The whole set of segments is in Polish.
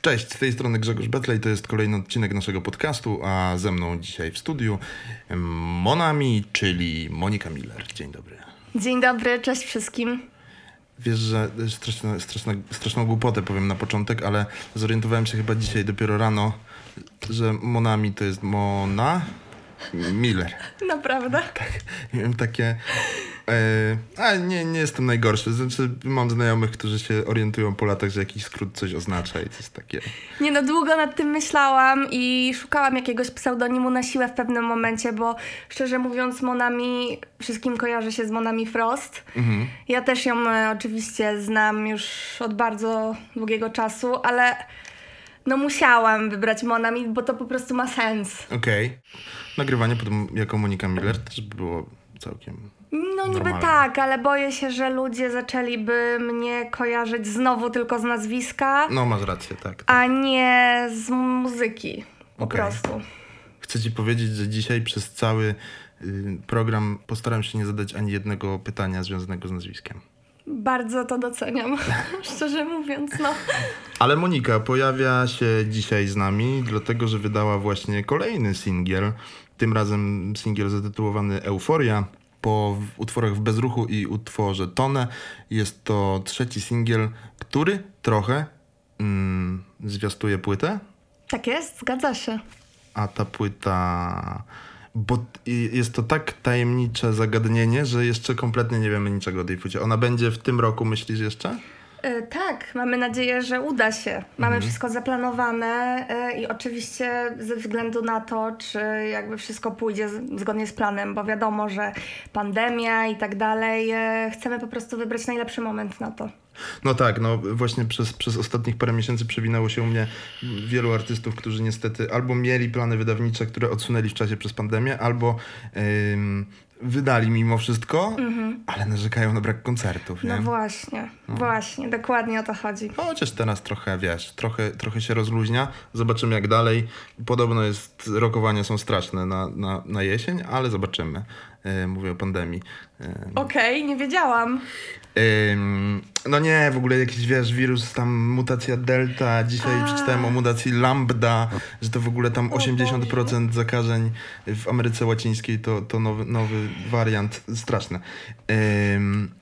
Cześć, z tej strony Grzegorz Betlej, to jest kolejny odcinek naszego podcastu, a ze mną dzisiaj w studiu Monami, czyli Monika Miller. Dzień dobry. Dzień dobry, cześć wszystkim. Wiesz, że straszna, straszna, straszną głupotę powiem na początek, ale zorientowałem się chyba dzisiaj dopiero rano, że Monami to jest Mona Miller. Naprawdę? Tak. Miałem takie E, a nie, nie jestem najgorszy. Znaczy, mam znajomych, którzy się orientują po latach, że jakiś skrót coś oznacza i jest takie. Nie no, długo nad tym myślałam i szukałam jakiegoś pseudonimu na siłę w pewnym momencie, bo szczerze mówiąc, Monami wszystkim kojarzy się z Monami Frost. Mhm. Ja też ją e, oczywiście znam już od bardzo długiego czasu, ale no musiałam wybrać Monami, bo to po prostu ma sens. Okej. Okay. Nagrywanie potem jako Monika Miller też było całkiem no niby Normalnie. tak, ale boję się, że ludzie zaczęliby mnie kojarzyć znowu tylko z nazwiska. No masz rację, tak. tak. A nie z muzyki. Po okay. prostu. Chcę ci powiedzieć, że dzisiaj przez cały y, program postaram się nie zadać ani jednego pytania związanego z nazwiskiem. Bardzo to doceniam, szczerze mówiąc, no. Ale Monika pojawia się dzisiaj z nami, dlatego że wydała właśnie kolejny singiel. Tym razem singiel zatytułowany Euforia po utworach w bezruchu i utworze Tone. Jest to trzeci singiel, który trochę mm, zwiastuje płytę. Tak jest, zgadza się. A ta płyta. Bo jest to tak tajemnicze zagadnienie, że jeszcze kompletnie nie wiemy niczego o tej płycie. Ona będzie w tym roku, myślisz jeszcze? E, tak, mamy nadzieję, że uda się. Mamy mhm. wszystko zaplanowane e, i oczywiście ze względu na to, czy jakby wszystko pójdzie zgodnie z planem, bo wiadomo, że pandemia i tak dalej, e, chcemy po prostu wybrać najlepszy moment na to. No tak, no właśnie przez, przez ostatnich parę miesięcy przewinęło się u mnie wielu artystów, którzy niestety albo mieli plany wydawnicze, które odsunęli w czasie przez pandemię, albo wydali mimo wszystko, mhm. ale narzekają na brak koncertów. Nie? No właśnie, no. właśnie, dokładnie o to chodzi. No, chociaż teraz trochę, wiesz, trochę, trochę się rozluźnia. Zobaczymy jak dalej. Podobno jest, rokowania są straszne na, na, na jesień, ale zobaczymy. E, mówię o pandemii. Okej, okay, nie wiedziałam. No nie, w ogóle jakiś, wiesz, wirus, tam mutacja delta, dzisiaj A. przeczytałem o mutacji lambda, że to w ogóle tam 80% zakażeń w Ameryce Łacińskiej to, to nowy, nowy wariant, straszne.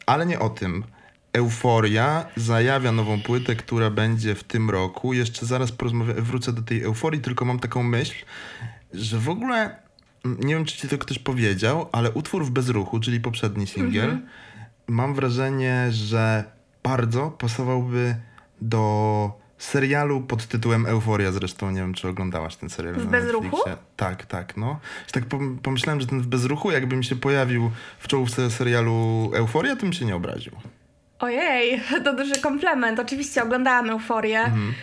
ale nie o tym. Euforia zajawia nową płytę, która będzie w tym roku. Jeszcze zaraz porozmawiam, wrócę do tej euforii, tylko mam taką myśl, że w ogóle, nie wiem czy ci to ktoś powiedział, ale utwór w bezruchu, czyli poprzedni singiel, mhm mam wrażenie, że bardzo pasowałby do serialu pod tytułem Euforia. Zresztą nie wiem, czy oglądałaś ten serial. W bezruchu? Tak, tak, no. Tak pomyślałem, że ten w bezruchu, jakby mi się pojawił w czołówce serialu Euforia, to bym się nie obraził. Ojej, to duży komplement. Oczywiście oglądałam Euforię. Mhm.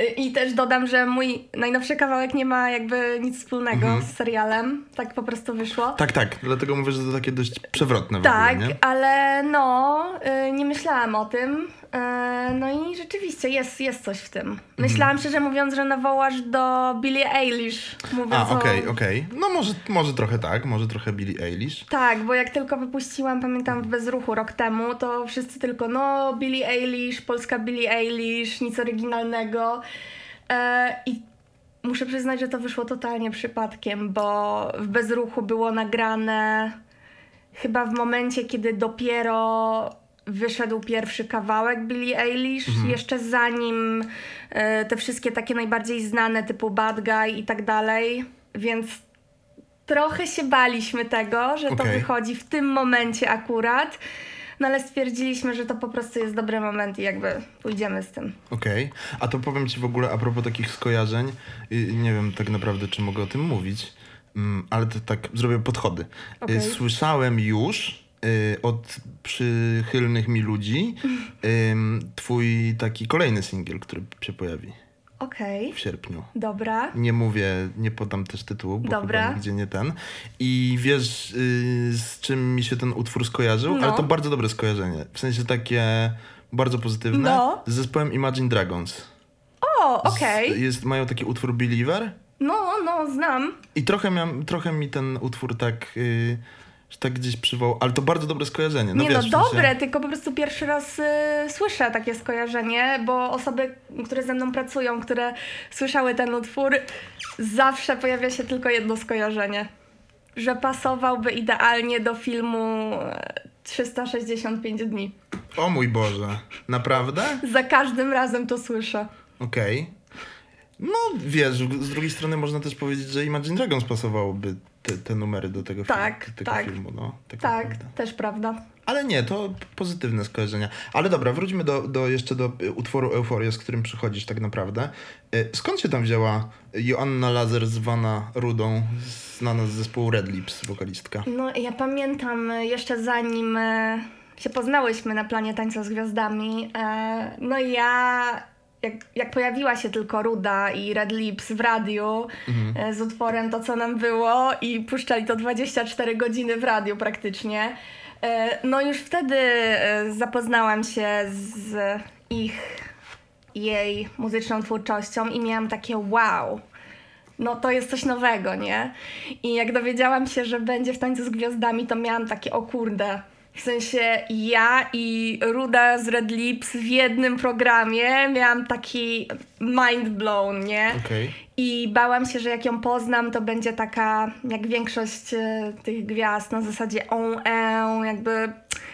Yy, I też dodam, że mój najnowszy kawałek nie ma jakby nic wspólnego mhm. z serialem. Tak po prostu wyszło. Tak, tak. Dlatego mówię, że to takie dość przewrotne. Tak, ogóle, ale no, yy, nie myślałam o tym. E, no i rzeczywiście jest, jest coś w tym. Myślałam mhm. szczerze mówiąc, że nawołasz do Billie Eilish. Mówiąc A, okej, okay, okej. Okay. No może, może trochę tak, może trochę Billie Eilish. Tak, bo jak tylko wypuściłam, pamiętam w Bezruchu rok temu, to wszyscy tylko no Billie Eilish, polska Billie Eilish, nic oryginalnego. E, I muszę przyznać, że to wyszło totalnie przypadkiem, bo w Bezruchu było nagrane chyba w momencie, kiedy dopiero wyszedł pierwszy kawałek Billie Eilish, mhm. jeszcze zanim e, te wszystkie takie najbardziej znane typu Bad Guy i tak dalej, więc trochę się baliśmy tego, że okay. to wychodzi w tym momencie akurat. No ale stwierdziliśmy, że to po prostu jest dobry moment i jakby pójdziemy z tym. Okej, okay. a to powiem ci w ogóle a propos takich skojarzeń, nie wiem tak naprawdę czy mogę o tym mówić, mm, ale to tak zrobię podchody. Okay. Słyszałem już, Y, od przychylnych mi ludzi twój taki kolejny singiel, który się pojawi. Okej. Okay. W sierpniu. Dobra. Nie mówię, nie podam też tytułu, bo Dobra. chyba nigdzie nie ten. I wiesz, yy, z czym mi się ten utwór skojarzył? No. Ale to bardzo dobre skojarzenie. W sensie takie bardzo pozytywne. No. Z zespołem Imagine Dragons. O, okej. Okay. Jest, mają taki utwór Believer no, no, No, znam. I trochę, miałem, trochę mi ten utwór tak, yy, że tak gdzieś przywołał, ale to bardzo dobre skojarzenie. No nie wiesz, no, w sensie- dobre, tylko po prostu pierwszy raz y, słyszę takie skojarzenie, bo osoby, które ze mną pracują, które słyszały ten utwór, zawsze pojawia się tylko jedno skojarzenie. Że pasowałby idealnie do filmu e, 365 dni. O mój Boże, naprawdę? Za każdym razem to słyszę. Okej. No wiesz, z drugiej strony można też powiedzieć, że Imagine Dragons pasowałoby te, te numery do tego, Tak, filmu, tak. filmu. No, tak, naprawdę. też prawda. Ale nie, to pozytywne skojarzenia. Ale dobra, wróćmy do, do jeszcze do y, utworu Euforia, z którym przychodzisz tak naprawdę. Y, Skąd się tam wzięła Joanna Lazer zwana Rudą, znana z zespołu Red Lips, wokalistka? No, ja pamiętam e, jeszcze zanim się poznałyśmy na planie Tańca z Gwiazdami, no i ja, jak, jak pojawiła się tylko Ruda i Red Lips w radiu e, z utworem To Co Nam Było i puszczali to 24 godziny w radiu praktycznie, e, no już wtedy e, zapoznałam się z ich, jej muzyczną twórczością i miałam takie wow, no to jest coś nowego, nie? I jak dowiedziałam się, że będzie w tańcu z gwiazdami, to miałam takie, o kurde. W sensie ja i Ruda z Red Lips w jednym programie miałam taki mind blown, nie? Okej. I bałam się, że jak ją poznam, to będzie taka, jak większość e, tych gwiazd, na zasadzie on, e, jakby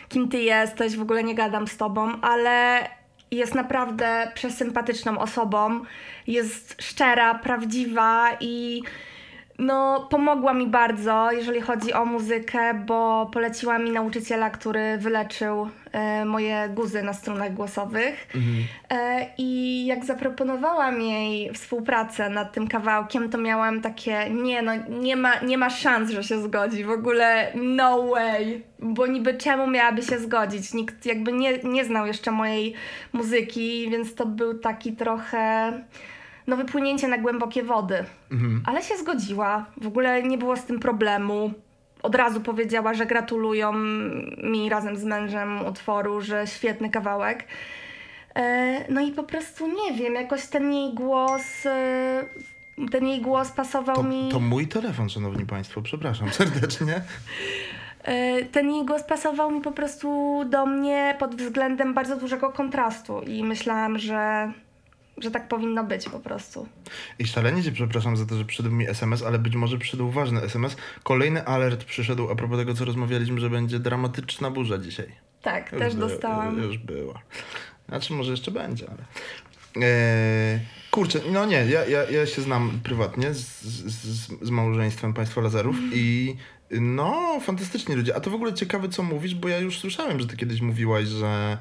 kim ty jesteś, w ogóle nie gadam z tobą, ale jest naprawdę przesympatyczną osobą, jest szczera, prawdziwa i no, pomogła mi bardzo, jeżeli chodzi o muzykę, bo poleciła mi nauczyciela, który wyleczył e, moje guzy na strunach głosowych. E, I jak zaproponowałam jej współpracę nad tym kawałkiem, to miałam takie, nie no, nie ma, nie ma szans, że się zgodzi, w ogóle no way, bo niby czemu miałaby się zgodzić? Nikt jakby nie, nie znał jeszcze mojej muzyki, więc to był taki trochę, no wypłynięcie na głębokie wody. Mhm. Ale się zgodziła, w ogóle nie było z tym problemu. Od razu powiedziała, że gratulują mi razem z mężem utworu, że świetny kawałek. E, No i po prostu nie wiem, jakoś ten jej głos, e, ten jej głos pasował To, mi. to mój telefon, szanowni państwo, przepraszam serdecznie. E, Ten jej głos pasował mi po prostu do mnie pod względem bardzo dużego kontrastu i myślałam, że, że tak powinno być po prostu. I szalenie cię przepraszam za to, że przyszedł mi SMS, ale być może przyszedł ważny SMS. Kolejny alert przyszedł a propos tego, co rozmawialiśmy, że będzie dramatyczna burza dzisiaj. Tak, Już też by- dostałam. Już była. Znaczy, może jeszcze będzie, ale. Eee, kurczę, no nie, ja, ja, ja się znam prywatnie z, z, z małżeństwem państwa Lazarów i no, fantastyczni ludzie. A to w ogóle ciekawe, co mówisz, bo ja już słyszałem, że ty kiedyś mówiłaś, że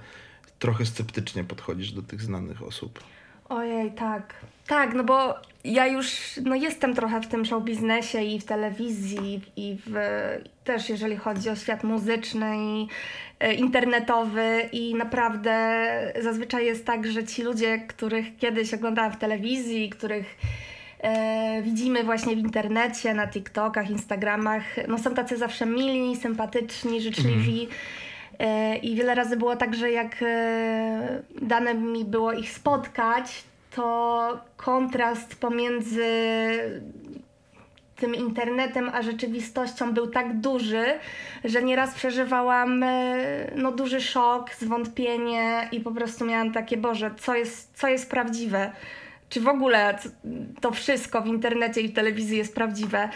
trochę sceptycznie podchodzisz do tych znanych osób. Ojej, tak. Tak, no bo ja już no jestem trochę w tym show biznesie i w telewizji i w, też jeżeli chodzi o świat muzyczny i e, internetowy i naprawdę zazwyczaj jest tak, że ci ludzie, których kiedyś oglądałam w telewizji, których e, widzimy właśnie w internecie, na TikTokach, Instagramach, no są tacy zawsze mili, sympatyczni, życzliwi. E, I wiele razy było tak, że jak e, dane mi było ich spotkać, to kontrast pomiędzy tym internetem a rzeczywistością był tak duży, że nieraz przeżywałam e, no, duży szok, zwątpienie i po prostu miałam takie, Boże, co jest, co jest prawdziwe? Czy w ogóle to wszystko w internecie i w telewizji jest prawdziwe?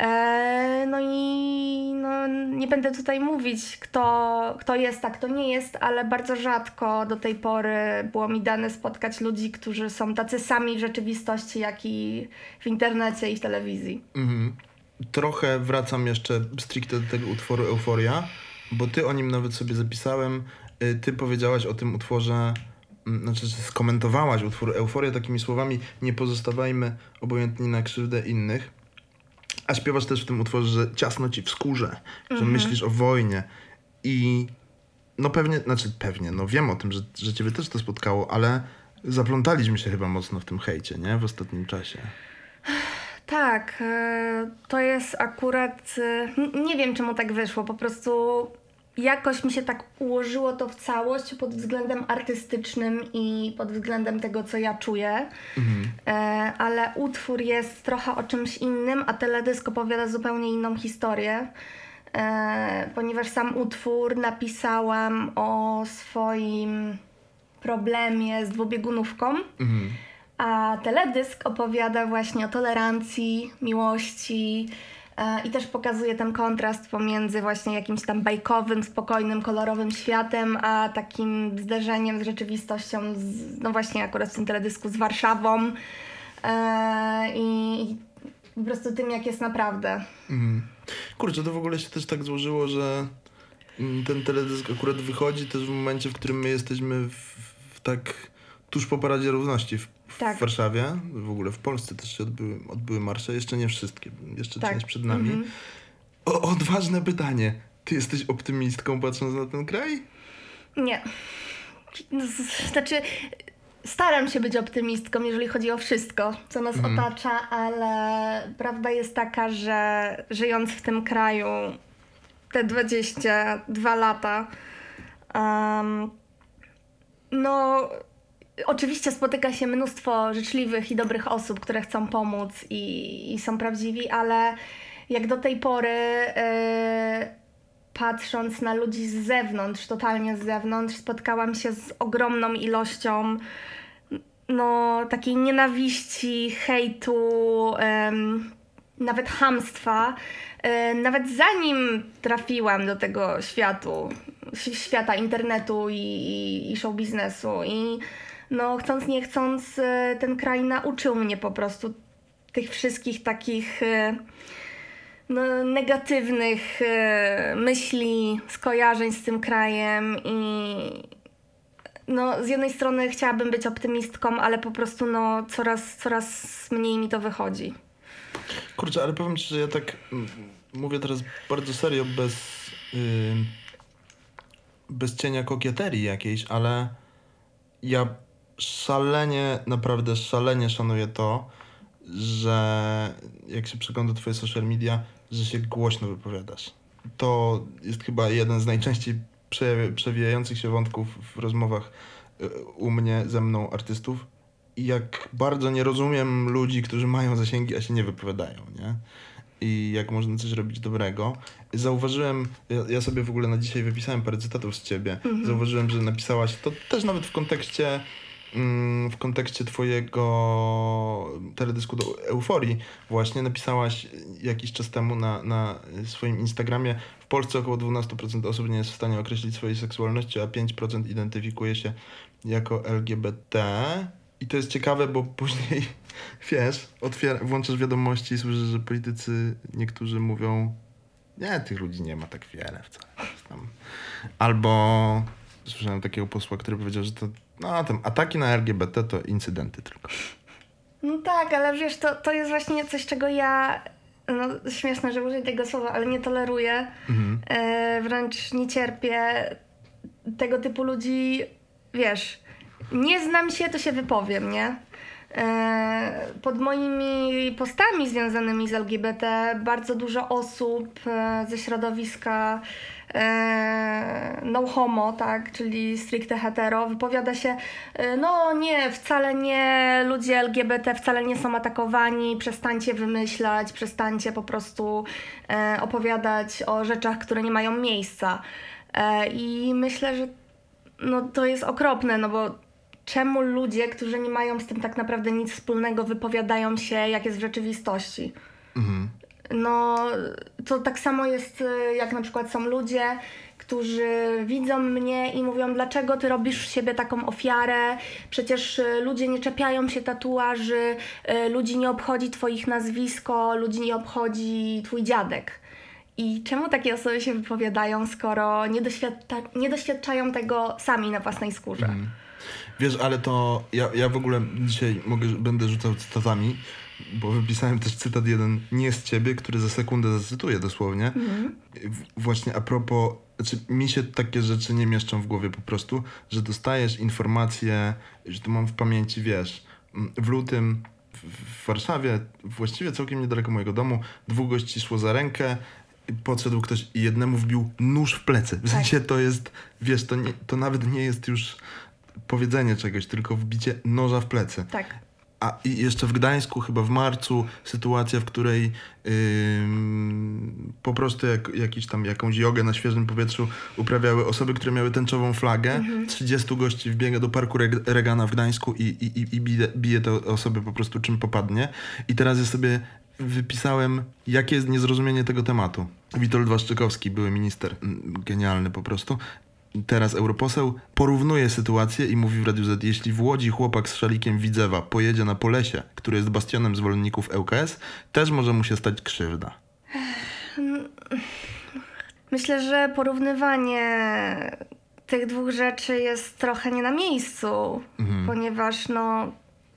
E, no i no, nie będę tutaj mówić, kto, kto jest, a kto nie jest, ale bardzo rzadko do tej pory było mi dane spotkać ludzi, którzy są tacy sami w rzeczywistości, jak i w internecie i w telewizji. Mhm. Trochę wracam jeszcze stricte do tego utworu Euforia, bo ty o nim nawet sobie zapisałem. Y, Ty powiedziałaś o tym utworze, znaczy skomentowałaś utwór Euforia takimi słowami nie pozostawajmy obojętni na krzywdę innych. A śpiewasz też w tym utworze, że ciasno ci w skórze, że myślisz o wojnie i no pewnie, znaczy pewnie, no wiem o tym, że, że ciebie też to spotkało, ale zaplątaliśmy się chyba mocno w tym hejcie, nie? W ostatnim czasie. Tak, e, to jest akurat. e, Nie wiem, czemu tak wyszło. Po prostu jakoś mi się tak ułożyło to w całość pod względem artystycznym i pod względem tego, co ja czuję. E, ale utwór jest trochę o czymś innym, a teledysk opowiada zupełnie inną historię. E, ponieważ sam utwór napisałam o swoim problemie z dwubiegunówką. Mhm. A teledysk opowiada właśnie o tolerancji, miłości i też pokazuje ten kontrast pomiędzy właśnie jakimś tam bajkowym, spokojnym, kolorowym światem, a takim zderzeniem z rzeczywistością, z, no właśnie akurat w tym teledysku z Warszawą e, i, po prostu tym, jak jest naprawdę. Mhm. Kurczę, to w ogóle się też tak złożyło, że mm, ten teledysk akurat wychodzi też w momencie, w którym my jesteśmy w, w tak tuż po Paradzie Równości w, w Tak. Warszawie. W ogóle w Polsce też się odbyły, odbyły marsze, jeszcze nie wszystkie, jeszcze Tak. część przed nami. Mhm. O, odważne pytanie. Ty jesteś optymistką patrząc na ten kraj? Nie. No, Znaczy, staram się być optymistką, jeżeli chodzi o wszystko, co nas otacza, ale prawda jest taka, że żyjąc w tym kraju te 22 lata, em, no. Oczywiście spotyka się mnóstwo życzliwych i dobrych osób, które chcą pomóc i, i są prawdziwi, ale jak do tej pory e, patrząc na ludzi z zewnątrz, totalnie z zewnątrz, spotkałam się z ogromną ilością no, takiej nienawiści, hejtu, em, nawet hamstwa. E, nawet zanim trafiłam do tego światu, świata internetu i, i, i show biznesu i no chcąc nie chcąc e, ten kraj nauczył mnie po prostu tych wszystkich takich e, no, negatywnych e, myśli, skojarzeń z tym krajem i no, z jednej strony chciałabym być optymistką, ale po prostu no, coraz, coraz mniej mi to wychodzi. Kurczę, ale powiem ci, że ja tak mm, mówię teraz bardzo serio, bez, yy, bez cienia kokieterii jakiejś, ale ja szalenie, naprawdę szalenie szanuję to, że jak się przegląda twoje social media, że się głośno wypowiadasz. To jest chyba jeden z najczęściej przewijających się wątków w rozmowach y, u mnie, ze mną, artystów. I jak bardzo nie rozumiem ludzi, którzy mają zasięgi, a się nie wypowiadają, nie? I jak można coś robić dobrego. Zauważyłem, ja, ja sobie w ogóle na dzisiaj wypisałem parę cytatów z ciebie. Zauważyłem, że napisałaś to też nawet w kontekście w kontekście twojego teledysku do Euforii właśnie napisałaś jakiś czas temu na, na swoim Instagramie w Polsce około 12% osób nie jest w stanie określić swojej seksualności, a 5% identyfikuje się jako LGBT. I to jest ciekawe, bo później, wiesz, otwiera, włączasz wiadomości i słyszysz, że politycy niektórzy mówią nie, tych ludzi nie ma tak wiele wcale. Albo słyszałem takiego posła, który powiedział, że to no, tam ataki na LGBT to incydenty tylko. No tak, ale wiesz, to, to jest właśnie coś, czego ja, no śmieszne, że użyję tego słowa, ale nie toleruję. Mhm. E, wręcz nie cierpię tego typu ludzi, wiesz, nie znam się, to się wypowiem, nie? E, pod moimi postami związanymi z LGBT bardzo dużo osób e, ze środowiska no homo, tak, czyli stricte hetero, wypowiada się, e, no nie, wcale nie, ludzie LGBT wcale nie są atakowani, przestańcie wymyślać, przestańcie po prostu e, opowiadać o rzeczach, które nie mają miejsca. E, I myślę, że no to jest okropne, no bo czemu ludzie, którzy nie mają z tym tak naprawdę nic wspólnego, wypowiadają się, jak jest w rzeczywistości? Mhm. No, to tak samo jest, y, jak na przykład są ludzie, którzy widzą mnie i mówią, dlaczego ty robisz siebie taką ofiarę? Przecież y, ludzie nie czepiają się tatuaży, y, ludzi nie obchodzi twoich nazwisko, ludzi nie obchodzi twój dziadek. I czemu takie osoby się wypowiadają, skoro nie, nie doświadczają tego sami na własnej skórze? Wiesz, ale to ja, ja w ogóle dzisiaj mogę, będę rzucał cytatami, bo wypisałem też cytat jeden nie z ciebie, który za sekundę zacytuję dosłownie. W- Właśnie a propos, znaczy mi się takie rzeczy nie mieszczą w głowie po prostu, że dostajesz informacje, że to mam w pamięci, wiesz, w lutym w- w Warszawie, właściwie całkiem niedaleko mojego domu, dwóch gości szło za rękę podszedł ktoś i jednemu wbił nóż w plecy. W Tak. sensie to jest, wiesz, to, nie, to nawet nie jest już powiedzenie czegoś, tylko wbicie noża w plecy. Tak. A i jeszcze w Gdańsku, chyba w marcu, sytuacja, w której ym, po prostu jak, jakiś tam, jakąś jogę na świeżym powietrzu uprawiały osoby, które miały tęczową flagę. 30 gości wbiega do parku Reg- Regana w Gdańsku i, i, i- i bije, bije te osoby po prostu czym popadnie. I teraz ja sobie wypisałem, jakie jest niezrozumienie tego tematu. Witold Waszczykowski, były minister, mm, genialny po prostu, teraz europoseł, porównuje sytuację i mówi w Radiu Z, jeśli w Łodzi chłopak z szalikiem Widzewa pojedzie na Polesie, który jest bastionem zwolenników ŁKS, też może mu się stać krzywda. Myślę, że porównywanie tych dwóch rzeczy jest trochę nie na miejscu, ponieważ no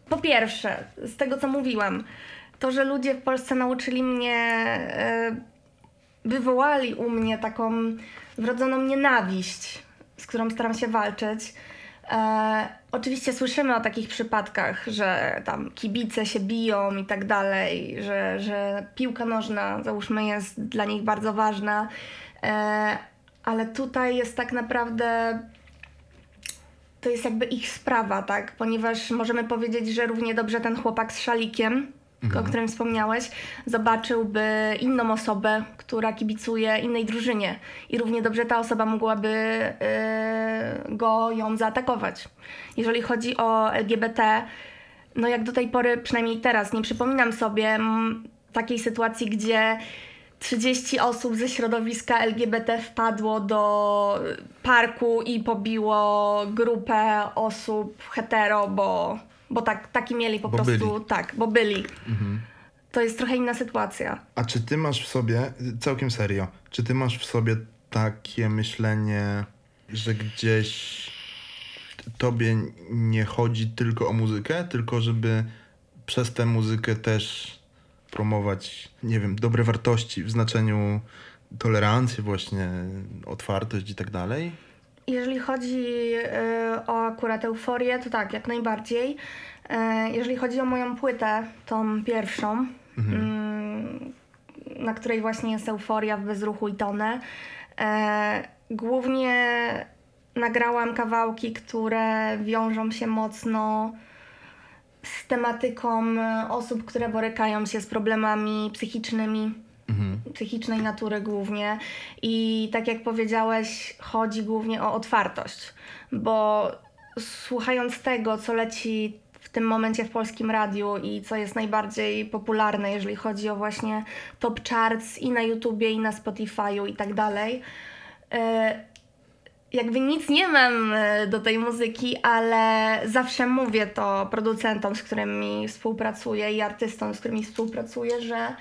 po pierwsze, z tego co mówiłam, to, że ludzie w Polsce nauczyli mnie, e, wywołali u mnie taką wrodzoną nienawiść, z którą staram się walczyć. E, oczywiście słyszymy o takich przypadkach, że tam kibice się biją i tak dalej, że, że piłka nożna, załóżmy, jest dla nich bardzo ważna, e, ale tutaj jest tak naprawdę to jest jakby ich sprawa, tak? Ponieważ możemy powiedzieć, że równie dobrze ten chłopak z szalikiem, o którym wspomniałeś, zobaczyłby inną osobę, która kibicuje innej drużynie. I równie dobrze ta osoba mogłaby yy, go, ją zaatakować. Jeżeli chodzi o LGBT, no jak do tej pory, przynajmniej teraz, nie przypominam sobie takiej sytuacji, gdzie 30 osób ze środowiska LGBT wpadło do parku i pobiło grupę osób hetero, bo, bo tak, taki mieli po Bo prostu. byli. Tak, bo byli. To jest trochę inna sytuacja. A czy ty masz w sobie, całkiem serio, czy ty masz w sobie takie myślenie, że gdzieś tobie nie chodzi tylko o muzykę, tylko żeby przez tę muzykę też promować, nie wiem, dobre wartości w znaczeniu tolerancji, właśnie otwartość i tak dalej? Jeżeli chodzi y, o akurat euforię, to tak, jak najbardziej. Y, jeżeli chodzi o moją płytę, tą pierwszą, mm, na której właśnie jest euforia w bezruchu i tonę, e, głównie nagrałam kawałki, które wiążą się mocno z tematyką e, osób, które borykają się z problemami psychicznymi psychicznej natury głównie. I tak jak powiedziałeś, chodzi głównie o otwartość, bo słuchając tego, co leci w tym momencie w polskim radiu i co jest najbardziej popularne, jeżeli chodzi o właśnie top charts i na YouTubie, i na Spotify'u i tak dalej, e, jakby nic nie mam e, do tej muzyki, ale zawsze mówię to producentom, z którymi współpracuję i artystom, z którymi współpracuję, że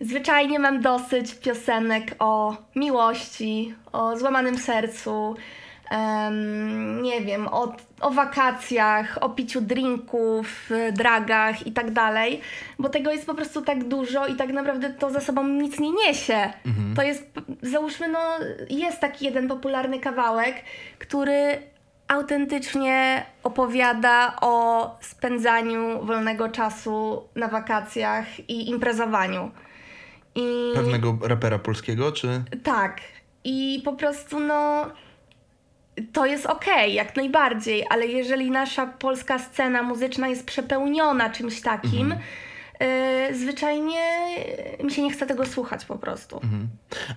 zwyczajnie mam dosyć piosenek o miłości, o złamanym sercu, em, nie wiem, o, o wakacjach, o piciu drinków, dragach i tak dalej, bo tego jest po prostu tak dużo i tak naprawdę to za sobą nic nie niesie. To jest, załóżmy, no, jest taki jeden popularny kawałek, który autentycznie opowiada o spędzaniu wolnego czasu na wakacjach i imprezowaniu. I Pewnego rapera polskiego, czy... tak. I po prostu no to jest okej, jak najbardziej, ale jeżeli nasza polska scena muzyczna jest przepełniona czymś takim, y, zwyczajnie mi się nie chce tego słuchać po prostu. Mhm.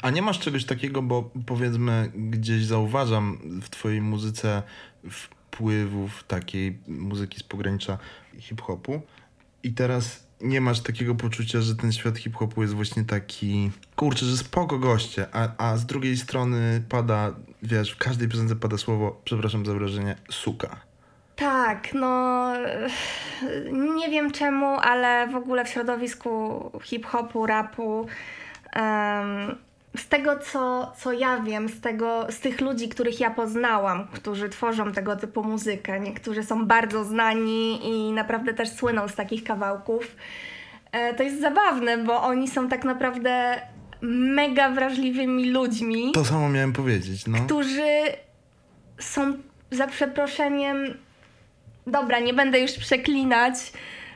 A nie masz czegoś takiego, bo powiedzmy gdzieś zauważam w twojej muzyce wpływów takiej muzyki z pogranicza hip-hopu i teraz nie masz takiego poczucia, że ten świat hip-hopu jest właśnie taki, kurczę, że spoko goście, a, a z drugiej strony pada, wiesz, w każdej piosence pada słowo, przepraszam za wrażenie, suka. Tak, no nie wiem czemu, ale w ogóle w środowisku hip-hopu, rapu, em, z tego co, co ja wiem, z, tego, z tych ludzi, których ja poznałam, którzy tworzą tego typu muzykę, niektórzy są bardzo znani i naprawdę też słyną z takich kawałków, e, to jest zabawne, bo oni są tak naprawdę mega wrażliwymi ludźmi To samo miałem powiedzieć, no. którzy są za przeproszeniem. Dobra, nie będę już przeklinać.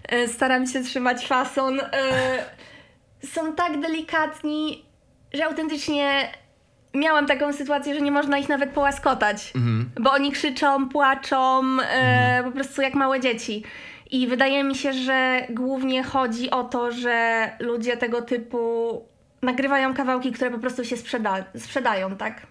e, Staram się trzymać fason. e, Są tak delikatni, że autentycznie miałam taką sytuację, że nie można ich nawet połaskotać, bo oni krzyczą, płaczą, e, po prostu jak małe dzieci. I wydaje mi się, że głównie chodzi o to, że ludzie tego typu nagrywają kawałki, które po prostu się sprzeda- sprzedają, tak?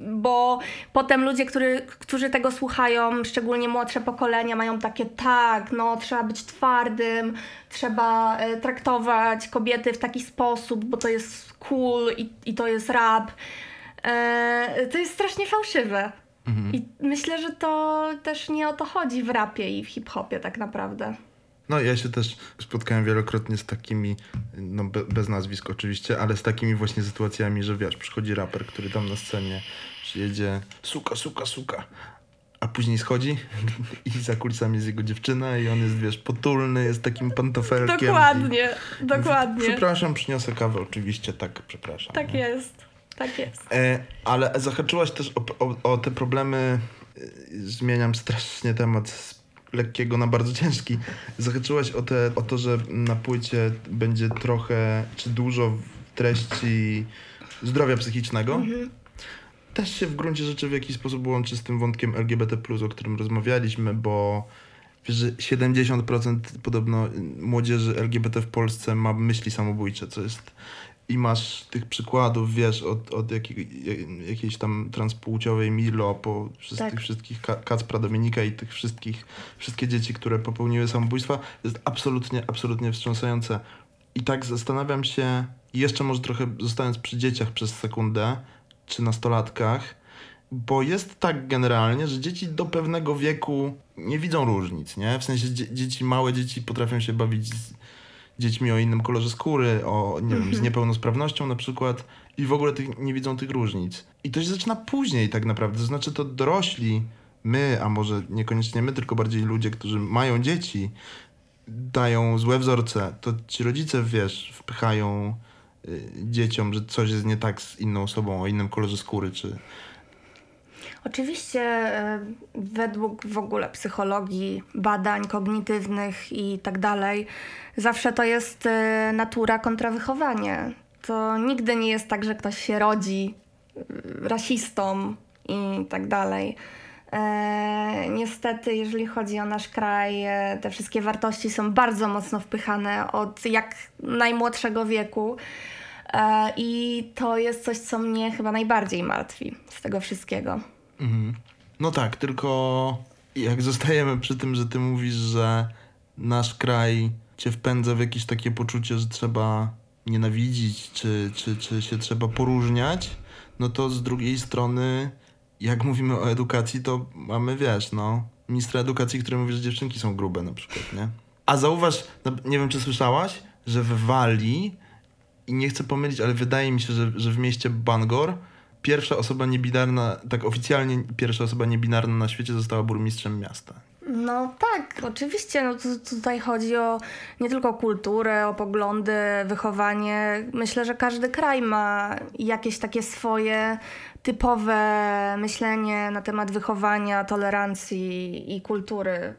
Bo potem ludzie, który, którzy tego słuchają, szczególnie młodsze pokolenia, mają takie tak, no trzeba być twardym, trzeba e, traktować kobiety w taki sposób, bo to jest cool i, i to jest rap. E, to jest strasznie fałszywe. I myślę, że to też nie o to chodzi w rapie i w hip-hopie tak naprawdę. No ja się też spotkałem wielokrotnie z takimi, no be, bez nazwisk oczywiście, ale z takimi właśnie sytuacjami, że wiesz, przychodzi raper, który tam na scenie przyjedzie suka, suka, suka, a później schodzi i za kulisami jest jego dziewczyna i on jest, wiesz, potulny, jest takim pantofelkiem. Dokładnie, I... dokładnie. Przepraszam, przyniosę kawę, oczywiście, tak, przepraszam. Tak nie? jest, tak jest. E, ale zahaczyłaś też o, o, o te problemy, e, zmieniam strasznie temat lekkiego na bardzo ciężki. Zahaczyłaś o, te, o to, że na płycie będzie trochę czy dużo treści zdrowia psychicznego. Też się w gruncie rzeczy w jakiś sposób łączy z tym wątkiem LGBT, o którym rozmawialiśmy, bo wiesz, że 70% podobno młodzieży LGBT w Polsce ma myśli samobójcze, co jest i masz tych przykładów, wiesz, od, od jakiej, jakiejś tam transpłciowej Milo, po wszystkich, Tak. wszystkich Ka- Kacpra, Dominika i tych wszystkich, wszystkie dzieci, które popełniły samobójstwa, jest absolutnie, absolutnie wstrząsające. I tak zastanawiam się, jeszcze może trochę zostając przy dzieciach przez sekundę, czy nastolatkach, bo jest tak generalnie, że dzieci do pewnego wieku nie widzą różnic, nie? W sensie dzie- dzieci, małe dzieci potrafią się bawić z dziećmi o innym kolorze skóry, o, nie wiem, z niepełnosprawnością na przykład i w ogóle tych, nie widzą tych różnic. I to się zaczyna później tak naprawdę, to znaczy to dorośli, my, a może niekoniecznie my, tylko bardziej ludzie, którzy mają dzieci, dają złe wzorce, to ci rodzice, wiesz, wpychają y, dzieciom, że coś jest nie tak z inną osobą o innym kolorze skóry, czy... Oczywiście e, według w ogóle psychologii, badań kognitywnych i tak dalej, zawsze to jest e, natura kontra wychowanie. To nigdy nie jest tak, że ktoś się rodzi e, rasistą i tak dalej. E, niestety, jeżeli chodzi o nasz kraj, e, te wszystkie wartości są bardzo mocno wpychane od jak najmłodszego wieku. E, I to jest coś, co mnie chyba najbardziej martwi z tego wszystkiego. Mhm. No tak, tylko jak zostajemy przy tym, że ty mówisz, że nasz kraj cię wpędza w jakieś takie poczucie, że trzeba nienawidzić, czy, czy, czy się trzeba poróżniać, no to z drugiej strony, jak mówimy o edukacji, to mamy, wiesz, no, ministra edukacji, który mówi, że dziewczynki są grube na przykład, nie? A zauważ, no, nie wiem, czy słyszałaś, że w Walii, i nie chcę pomylić, ale wydaje mi się, że, że w mieście Bangor pierwsza osoba niebinarna, tak oficjalnie pierwsza osoba niebinarna na świecie została burmistrzem miasta. No tak, oczywiście. No, tu, tutaj chodzi o nie tylko kulturę, o poglądy, wychowanie. Myślę, że każdy kraj ma jakieś takie swoje typowe myślenie na temat wychowania, tolerancji i kultury.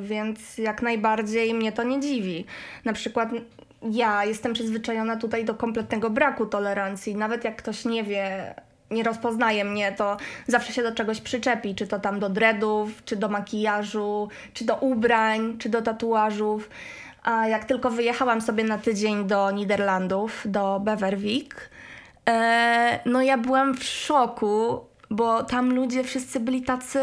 Więc jak najbardziej mnie to nie dziwi. Na przykład ja jestem przyzwyczajona tutaj do kompletnego braku tolerancji. Nawet jak ktoś nie wie, nie rozpoznaje mnie, to zawsze się do czegoś przyczepi, czy to tam do dreadów, czy do makijażu, czy do ubrań, czy do tatuażów. A jak tylko wyjechałam sobie na tydzień do Niderlandów, do Beverwijk, e, no ja byłam w szoku, bo tam ludzie wszyscy byli tacy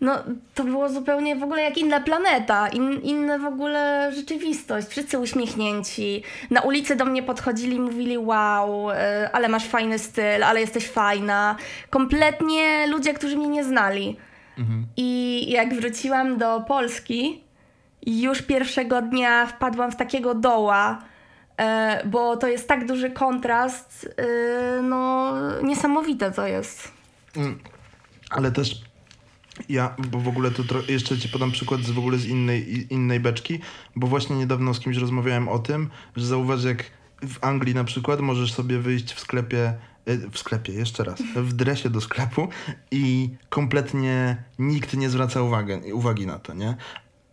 no, to było zupełnie w ogóle jak inna planeta, in, inna w ogóle rzeczywistość. Wszyscy uśmiechnięci. Na ulicy do mnie podchodzili i mówili: Wow, e, ale masz fajny styl, ale jesteś fajna. Kompletnie ludzie, którzy mnie nie znali. I jak wróciłam do Polski, już pierwszego dnia wpadłam w takiego doła, e, bo to jest tak duży kontrast. e, no, niesamowite to jest. Ale też ja, bo w ogóle to jeszcze ci podam przykład z w ogóle z innej, innej beczki, bo właśnie niedawno z kimś rozmawiałem o tym, że zauważ jak w Anglii na przykład możesz sobie wyjść w sklepie, e, w sklepie, jeszcze raz, w dresie do sklepu i kompletnie nikt nie zwraca uwagi, uwagi na to, nie?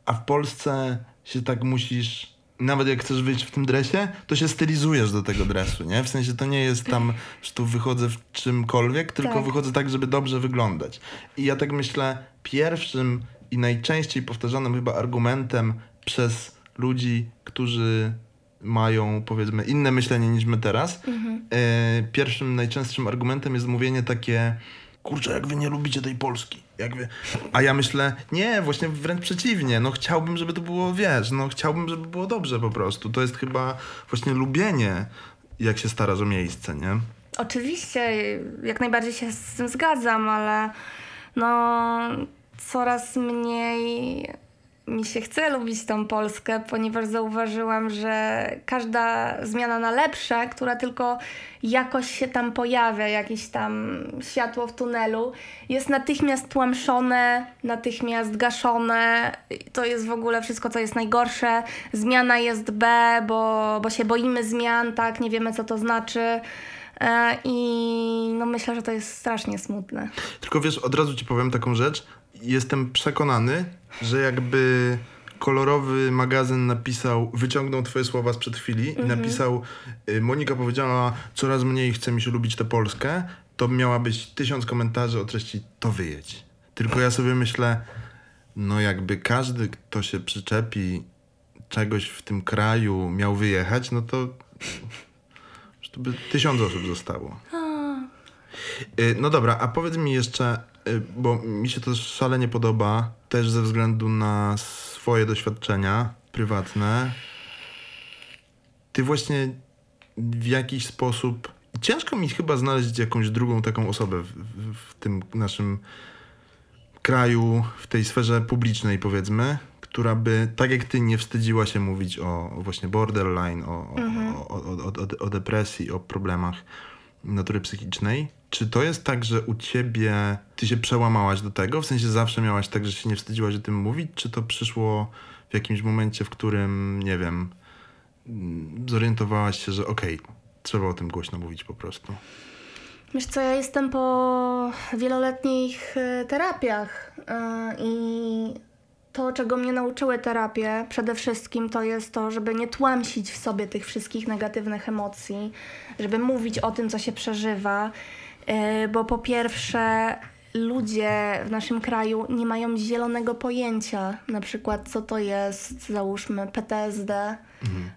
A w Polsce się tak musisz nawet jak chcesz wyjść w tym dresie, to się stylizujesz do tego dresu, nie? W sensie to nie jest tam, że tu wychodzę w czymkolwiek, tylko Tak. wychodzę tak, żeby dobrze wyglądać. I ja tak myślę, pierwszym i najczęściej powtarzanym chyba argumentem przez ludzi, którzy mają powiedzmy inne myślenie niż my teraz, e, pierwszym najczęstszym argumentem jest mówienie takie kurczę, jak wy nie lubicie tej Polski. Jak wy... A ja myślę, nie, właśnie wręcz przeciwnie. No chciałbym, żeby to było, wiesz, no chciałbym, żeby było dobrze po prostu. To jest chyba właśnie lubienie, jak się starasz o miejsce, nie? Oczywiście, jak najbardziej się z tym zgadzam, ale no coraz mniej mi się chce lubić tą Polskę, ponieważ zauważyłam, że każda zmiana na lepsze, która tylko jakoś się tam pojawia, jakieś tam światło w tunelu, jest natychmiast tłamszone, natychmiast gaszone. To jest w ogóle wszystko, co jest najgorsze. Zmiana jest B, bo, bo się boimy zmian, tak, nie wiemy, co to znaczy. E, I no myślę, że to jest strasznie smutne. Tylko wiesz, od razu ci powiem taką rzecz. Jestem przekonany, że jakby kolorowy magazyn napisał, wyciągnął twoje słowa sprzed chwili i napisał y, Monika powiedziała, coraz mniej chce mi się lubić tę Polskę, to miała być tysiąc komentarzy o treści to wyjedź. Tylko ja sobie myślę, no jakby każdy, kto się przyczepi czegoś w tym kraju miał wyjechać, no to, to by tysiąc osób zostało. Y, No dobra, a powiedz mi jeszcze, y, bo mi się to szalenie podoba, też ze względu na swoje doświadczenia prywatne. Ty właśnie w jakiś sposób. Ciężko mi chyba znaleźć jakąś drugą taką osobę w, w, tym naszym kraju, w tej sferze publicznej, powiedzmy, która by, tak jak ty, nie wstydziła się mówić o, o właśnie borderline, o, o, o, o, o, o depresji, o problemach natury psychicznej. Czy to jest tak, że u ciebie ty się przełamałaś do tego? W sensie zawsze miałaś tak, że się nie wstydziłaś o tym mówić? Czy to przyszło w jakimś momencie, w którym, nie wiem, mm, zorientowałaś się, że okej, trzeba o tym głośno mówić po prostu? Wiesz co, ja jestem po wieloletnich e, terapiach e, i to, czego mnie nauczyły terapie, przede wszystkim to jest to, żeby nie tłamsić w sobie tych wszystkich negatywnych emocji, żeby mówić o tym, co się przeżywa, e, bo po pierwsze ludzie w naszym kraju nie mają zielonego pojęcia, na przykład co to jest, załóżmy PTSD,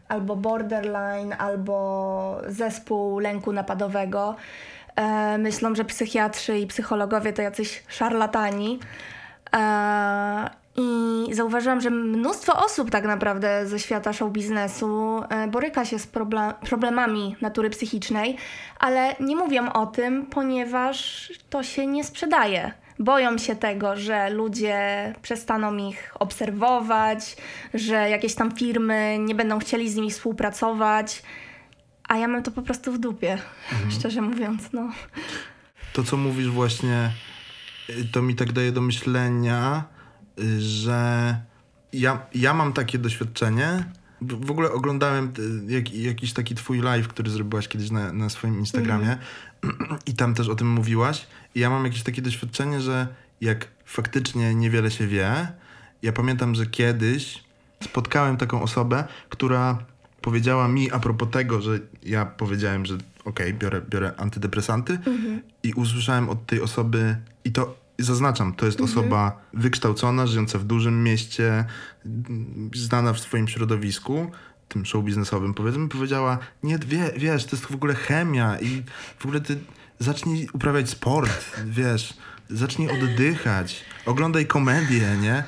albo borderline, albo zespół lęku napadowego. E, myślą, że psychiatrzy i psychologowie to jacyś szarlatani. I zauważyłam, że mnóstwo osób tak naprawdę ze świata show biznesu e, boryka się z proble- problemami natury psychicznej, ale nie mówią o tym, ponieważ to się nie sprzedaje. Boją się tego, że ludzie przestaną ich obserwować, że jakieś tam firmy nie będą chcieli z nimi współpracować. A ja mam to po prostu w dupie, szczerze mówiąc, no. To, co mówisz właśnie, y, to mi tak daje do myślenia, że ja, ja mam takie doświadczenie. W ogóle oglądałem y, jak, jakiś taki twój live, który zrobiłaś kiedyś na, na swoim Instagramie i tam też o tym mówiłaś. I ja mam jakieś takie doświadczenie, że jak faktycznie niewiele się wie, ja pamiętam, że kiedyś spotkałem taką osobę, która powiedziała mi a propos tego, że ja powiedziałem, że okej, biorę, biorę antydepresanty i usłyszałem od tej osoby i to zaznaczam, to jest osoba wykształcona, żyjąca w dużym mieście, znana w swoim środowisku, tym show biznesowym powiedzmy, powiedziała, nie, wie, wiesz, to jest w ogóle chemia i w ogóle ty zacznij uprawiać sport, wiesz, zacznij oddychać, oglądaj komedię, nie?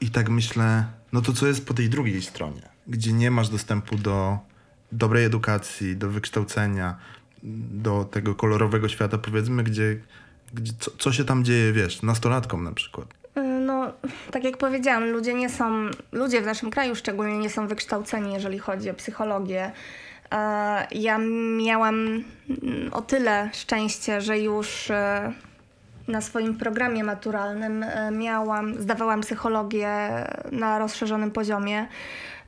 I tak myślę, no to co jest po tej drugiej stronie, gdzie nie masz dostępu do dobrej edukacji, do wykształcenia, do tego kolorowego świata, powiedzmy, gdzie, gdzie co, co się tam dzieje, wiesz, nastolatkom na przykład. Y, No, tak jak powiedziałam, ludzie nie są, ludzie w naszym kraju szczególnie nie są wykształceni, jeżeli chodzi o psychologię. E, Ja miałam o tyle szczęście, że już e, na swoim programie maturalnym e, miałam, zdawałam psychologię na rozszerzonym poziomie.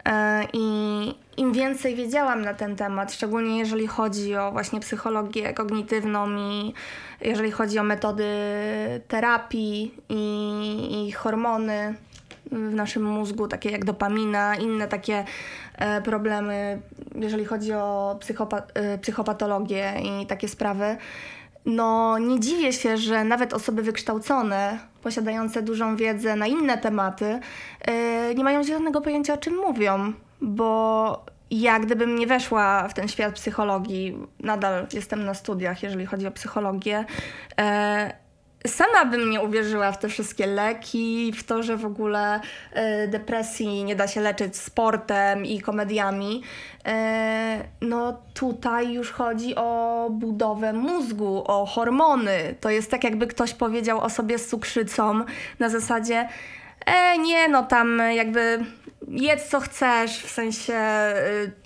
E, I im więcej wiedziałam na ten temat, szczególnie jeżeli chodzi o właśnie psychologię kognitywną i jeżeli chodzi o metody terapii i, i hormony, w naszym mózgu, takie jak dopamina, inne takie e, problemy, jeżeli chodzi o psychopa- e, psychopatologię i takie sprawy. No, nie dziwię się, że nawet osoby wykształcone, posiadające dużą wiedzę na inne tematy, e, nie mają zielonego pojęcia, o czym mówią, bo ja gdybym nie weszła w ten świat psychologii, nadal jestem na studiach, jeżeli chodzi o psychologię, e, sama bym nie uwierzyła w te wszystkie leki, w to, że w ogóle e, depresji nie da się leczyć sportem i komediami. E, no tutaj już chodzi o budowę mózgu, o hormony. To jest tak, jakby ktoś powiedział o sobie z cukrzycą na zasadzie e, nie, no tam jakby jedz co chcesz, w sensie y, y,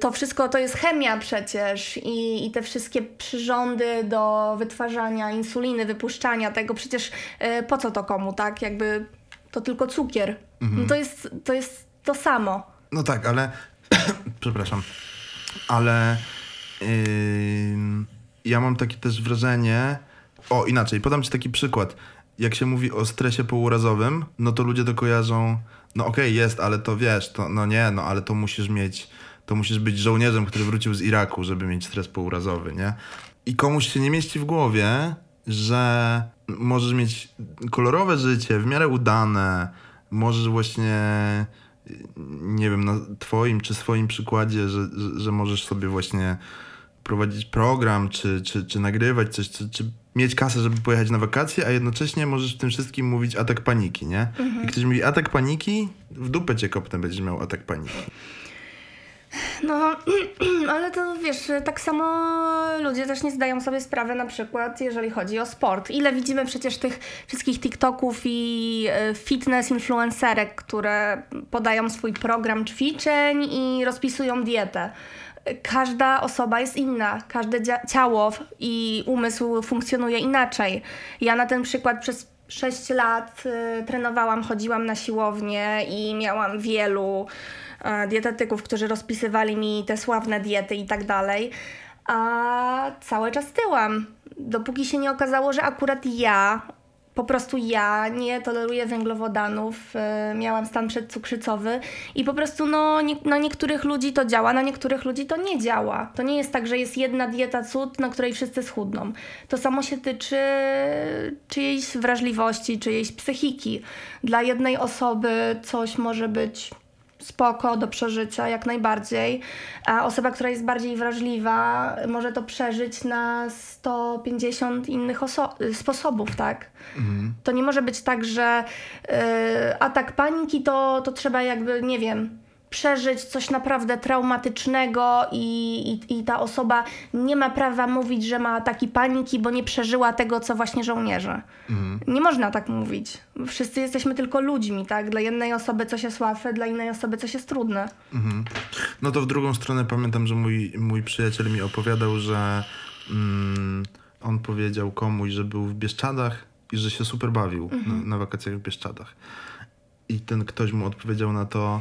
to wszystko to jest chemia przecież i, i te wszystkie przyrządy do wytwarzania insuliny, wypuszczania tego, przecież y, po co to komu, tak? Jakby to tylko cukier. No to, jest, to jest to samo. No tak, ale. Przepraszam. Ale. ym, ja mam takie też wrażenie. O, inaczej, podam ci taki przykład. Jak się mówi o stresie pourazowym, no to ludzie to kojarzą. No okej, jest, ale to wiesz, to no nie, no ale to musisz mieć. To musisz być żołnierzem, który wrócił z Iraku, żeby mieć stres pourazowy, nie? I komuś się nie mieści w głowie, że możesz mieć kolorowe życie, w miarę udane, możesz właśnie nie wiem, na twoim czy swoim przykładzie, że, że, że możesz sobie właśnie prowadzić program, czy, czy, czy nagrywać coś, czy, czy mieć kasę, żeby pojechać na wakacje, a jednocześnie możesz w tym wszystkim mówić atak paniki, nie? I ktoś mówi atak paniki, w dupę cię kopnę będziesz miał atak paniki. No, ale to wiesz, tak samo ludzie też nie zdają sobie sprawy na przykład, jeżeli chodzi o sport. Ile widzimy przecież tych wszystkich TikToków i e, fitness influencerek, które podają swój program ćwiczeń i rozpisują dietę. Każda osoba jest inna, każde ciało i umysł funkcjonuje inaczej. Ja na ten przykład przez 6 lat y, trenowałam, chodziłam na siłownię i miałam wielu e, dietetyków, którzy rozpisywali mi te sławne diety i tak dalej, a cały czas tyłam. Dopóki się nie okazało, że akurat ja, po prostu ja nie toleruję węglowodanów, e, miałam stan przedcukrzycowy i po prostu no, nie, na niektórych ludzi to działa, na niektórych ludzi to nie działa. To nie jest tak, że jest jedna dieta cud, na której wszyscy schudną. To samo się tyczy czyjejś wrażliwości, czyjejś psychiki. Dla jednej osoby coś może być spoko do przeżycia, jak najbardziej. A osoba, która jest bardziej wrażliwa, może to przeżyć na 150 innych oso- sposobów, tak? To nie może być tak, że y, atak paniki to, to trzeba jakby, nie wiem, przeżyć coś naprawdę traumatycznego i, i, i ta osoba nie ma prawa mówić, że ma ataki paniki, bo nie przeżyła tego, co właśnie żołnierze. Nie można tak mówić. Wszyscy jesteśmy tylko ludźmi, tak? Dla jednej osoby coś jest łatwe, dla innej osoby coś jest trudne. No to w drugą stronę pamiętam, że mój, mój przyjaciel mi opowiadał, że mm, on powiedział komuś, że był w Bieszczadach i że się super bawił na, na wakacjach w Bieszczadach. I ten ktoś mu odpowiedział na to,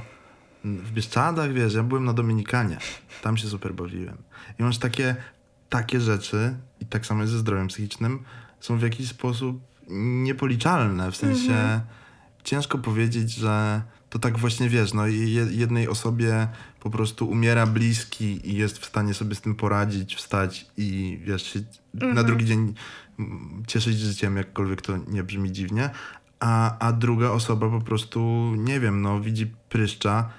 w Bieszczadach, wiesz, ja byłem na Dominikanie, tam się super bawiłem. I masz takie, takie rzeczy, i tak samo jest ze zdrowiem psychicznym, są w jakiś sposób niepoliczalne, w sensie ciężko powiedzieć, że to tak właśnie wiesz, no jednej osobie po prostu umiera bliski i jest w stanie sobie z tym poradzić, wstać i wiesz, się na drugi dzień mm, cieszyć życiem, jakkolwiek to nie brzmi dziwnie, a, a druga osoba po prostu, nie wiem, no widzi pryszcza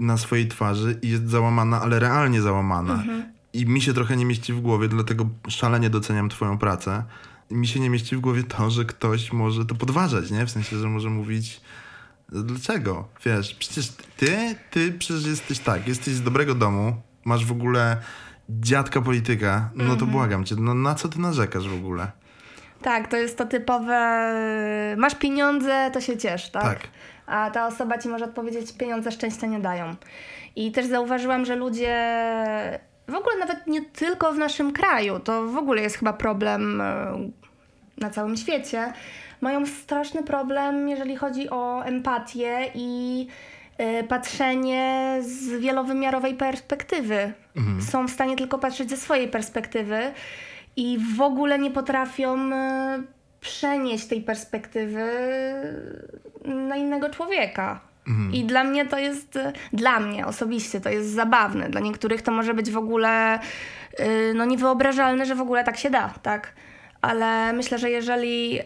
na swojej twarzy i jest załamana, ale realnie załamana. I mi się trochę nie mieści w głowie, dlatego szalenie doceniam twoją pracę. Mi się nie mieści w głowie to, że ktoś może to podważać, nie? W sensie, że może mówić dlaczego? Wiesz, przecież ty, ty przecież jesteś tak, jesteś z dobrego domu, masz w ogóle dziadka polityka, no to błagam cię, no na co ty narzekasz w ogóle? Tak, to jest to typowe. Masz pieniądze, to się ciesz, tak? Tak. A ta osoba ci może odpowiedzieć: pieniądze szczęścia nie dają. I też zauważyłam, że ludzie. W ogóle nawet nie tylko w naszym kraju, to w ogóle jest chyba problem e, na całym świecie. Mają straszny problem, jeżeli chodzi o empatię i e, patrzenie z wielowymiarowej perspektywy. Są w stanie tylko patrzeć ze swojej perspektywy i w ogóle nie potrafią e, przenieść tej perspektywy na innego człowieka. I dla mnie to jest, dla mnie osobiście to jest zabawne. Dla niektórych to może być w ogóle y, no niewyobrażalne, że w ogóle tak się da, tak? Ale myślę, że jeżeli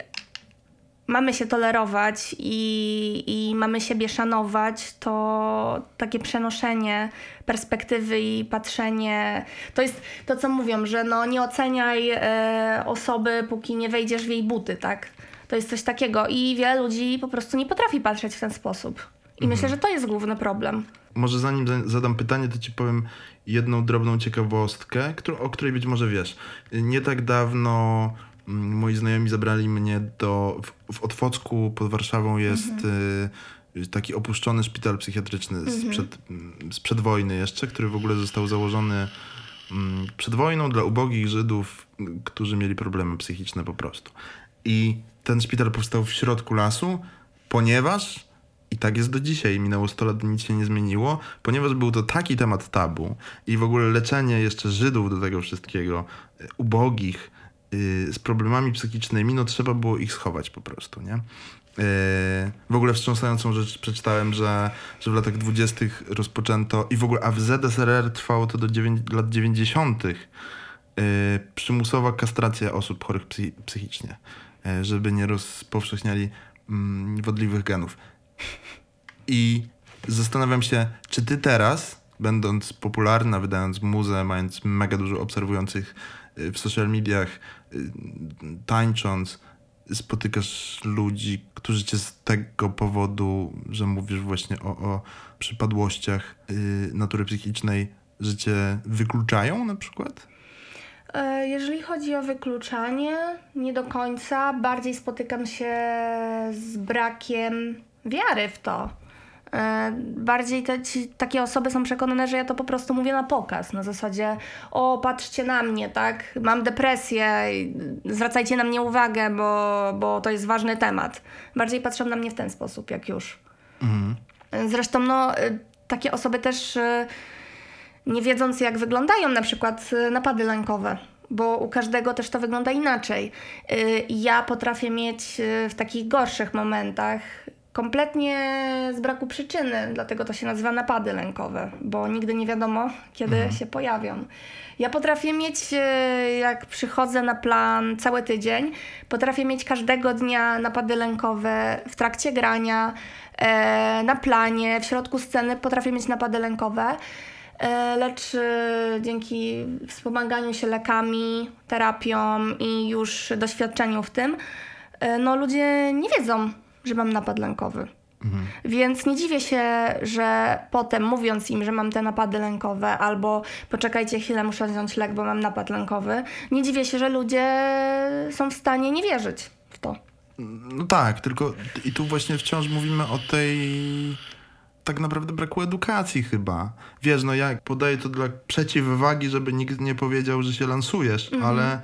mamy się tolerować i, i mamy siebie szanować, to takie przenoszenie perspektywy i patrzenie, to jest to, co mówią, że no nie oceniaj e, osoby, póki nie wejdziesz w jej buty, tak? To jest coś takiego i wiele ludzi po prostu nie potrafi patrzeć w ten sposób. I myślę, że to jest główny problem. Może zanim za- zadam pytanie, to ci powiem jedną drobną ciekawostkę, o której być może wiesz. Nie tak dawno moi znajomi zabrali mnie do... W, w Otwocku pod Warszawą jest y, taki opuszczony szpital psychiatryczny sprzed, mm, sprzed wojny jeszcze, który w ogóle został założony mm, przed wojną dla ubogich Żydów, mm, którzy mieli problemy psychiczne po prostu. I ten szpital powstał w środku lasu, ponieważ i tak jest do dzisiaj, minęło 100 lat, nic się nie zmieniło, ponieważ był to taki temat tabu i w ogóle leczenie jeszcze Żydów do tego wszystkiego, y, ubogich, z problemami psychicznymi, no trzeba było ich schować po prostu, nie? Y, W ogóle wstrząsającą rzecz przeczytałem, że, że w latach 20. rozpoczęto i w ogóle, a w ZSRR trwało to do lat 90. y, przymusowa kastracja osób chorych psy- psychicznie, y, żeby nie rozpowszechniali mm, wodliwych genów. I zastanawiam się, czy ty teraz, będąc popularna, wydając muzę, mając mega dużo obserwujących y, w social mediach, y, tańcząc, spotykasz ludzi, którzy cię z tego powodu, że mówisz właśnie o, o przypadłościach y, natury psychicznej, że cię wykluczają na przykład? E, Jeżeli chodzi o wykluczanie, nie do końca. Bardziej spotykam się z brakiem wiary w to. E, Bardziej te, ci, takie osoby są przekonane, że ja to po prostu mówię na pokaz. Na zasadzie, o, patrzcie na mnie, tak? Mam depresję, zwracajcie na mnie uwagę, bo, bo to jest ważny temat. Bardziej patrzą na mnie w ten sposób, jak już. Zresztą, no, y, takie osoby też y, nie wiedząc, jak wyglądają na przykład y, napady lękowe, bo u każdego też to wygląda inaczej. Ja potrafię mieć w takich gorszych momentach kompletnie z braku przyczyny, dlatego to się nazywa napady lękowe, bo nigdy nie wiadomo, kiedy się pojawią. Ja potrafię mieć, y, jak przychodzę na plan cały tydzień, potrafię mieć każdego dnia napady lękowe w trakcie grania, e, na planie, w środku sceny potrafię mieć napady lękowe. E, Lecz e, dzięki wspomaganiu się lekami, terapią i już doświadczeniu w tym, e, no ludzie nie wiedzą, że mam napad lękowy. Więc nie dziwię się, że potem mówiąc im, że mam te napady lękowe, albo poczekajcie chwilę, muszę wziąć lek, bo mam napad lękowy, nie dziwię się, że ludzie są w stanie nie wierzyć w to. No tak, tylko i tu właśnie wciąż mówimy o tej tak naprawdę braku edukacji chyba. Wiesz, no ja podaję to dla przeciwwagi, żeby nikt nie powiedział, że się lansujesz, ale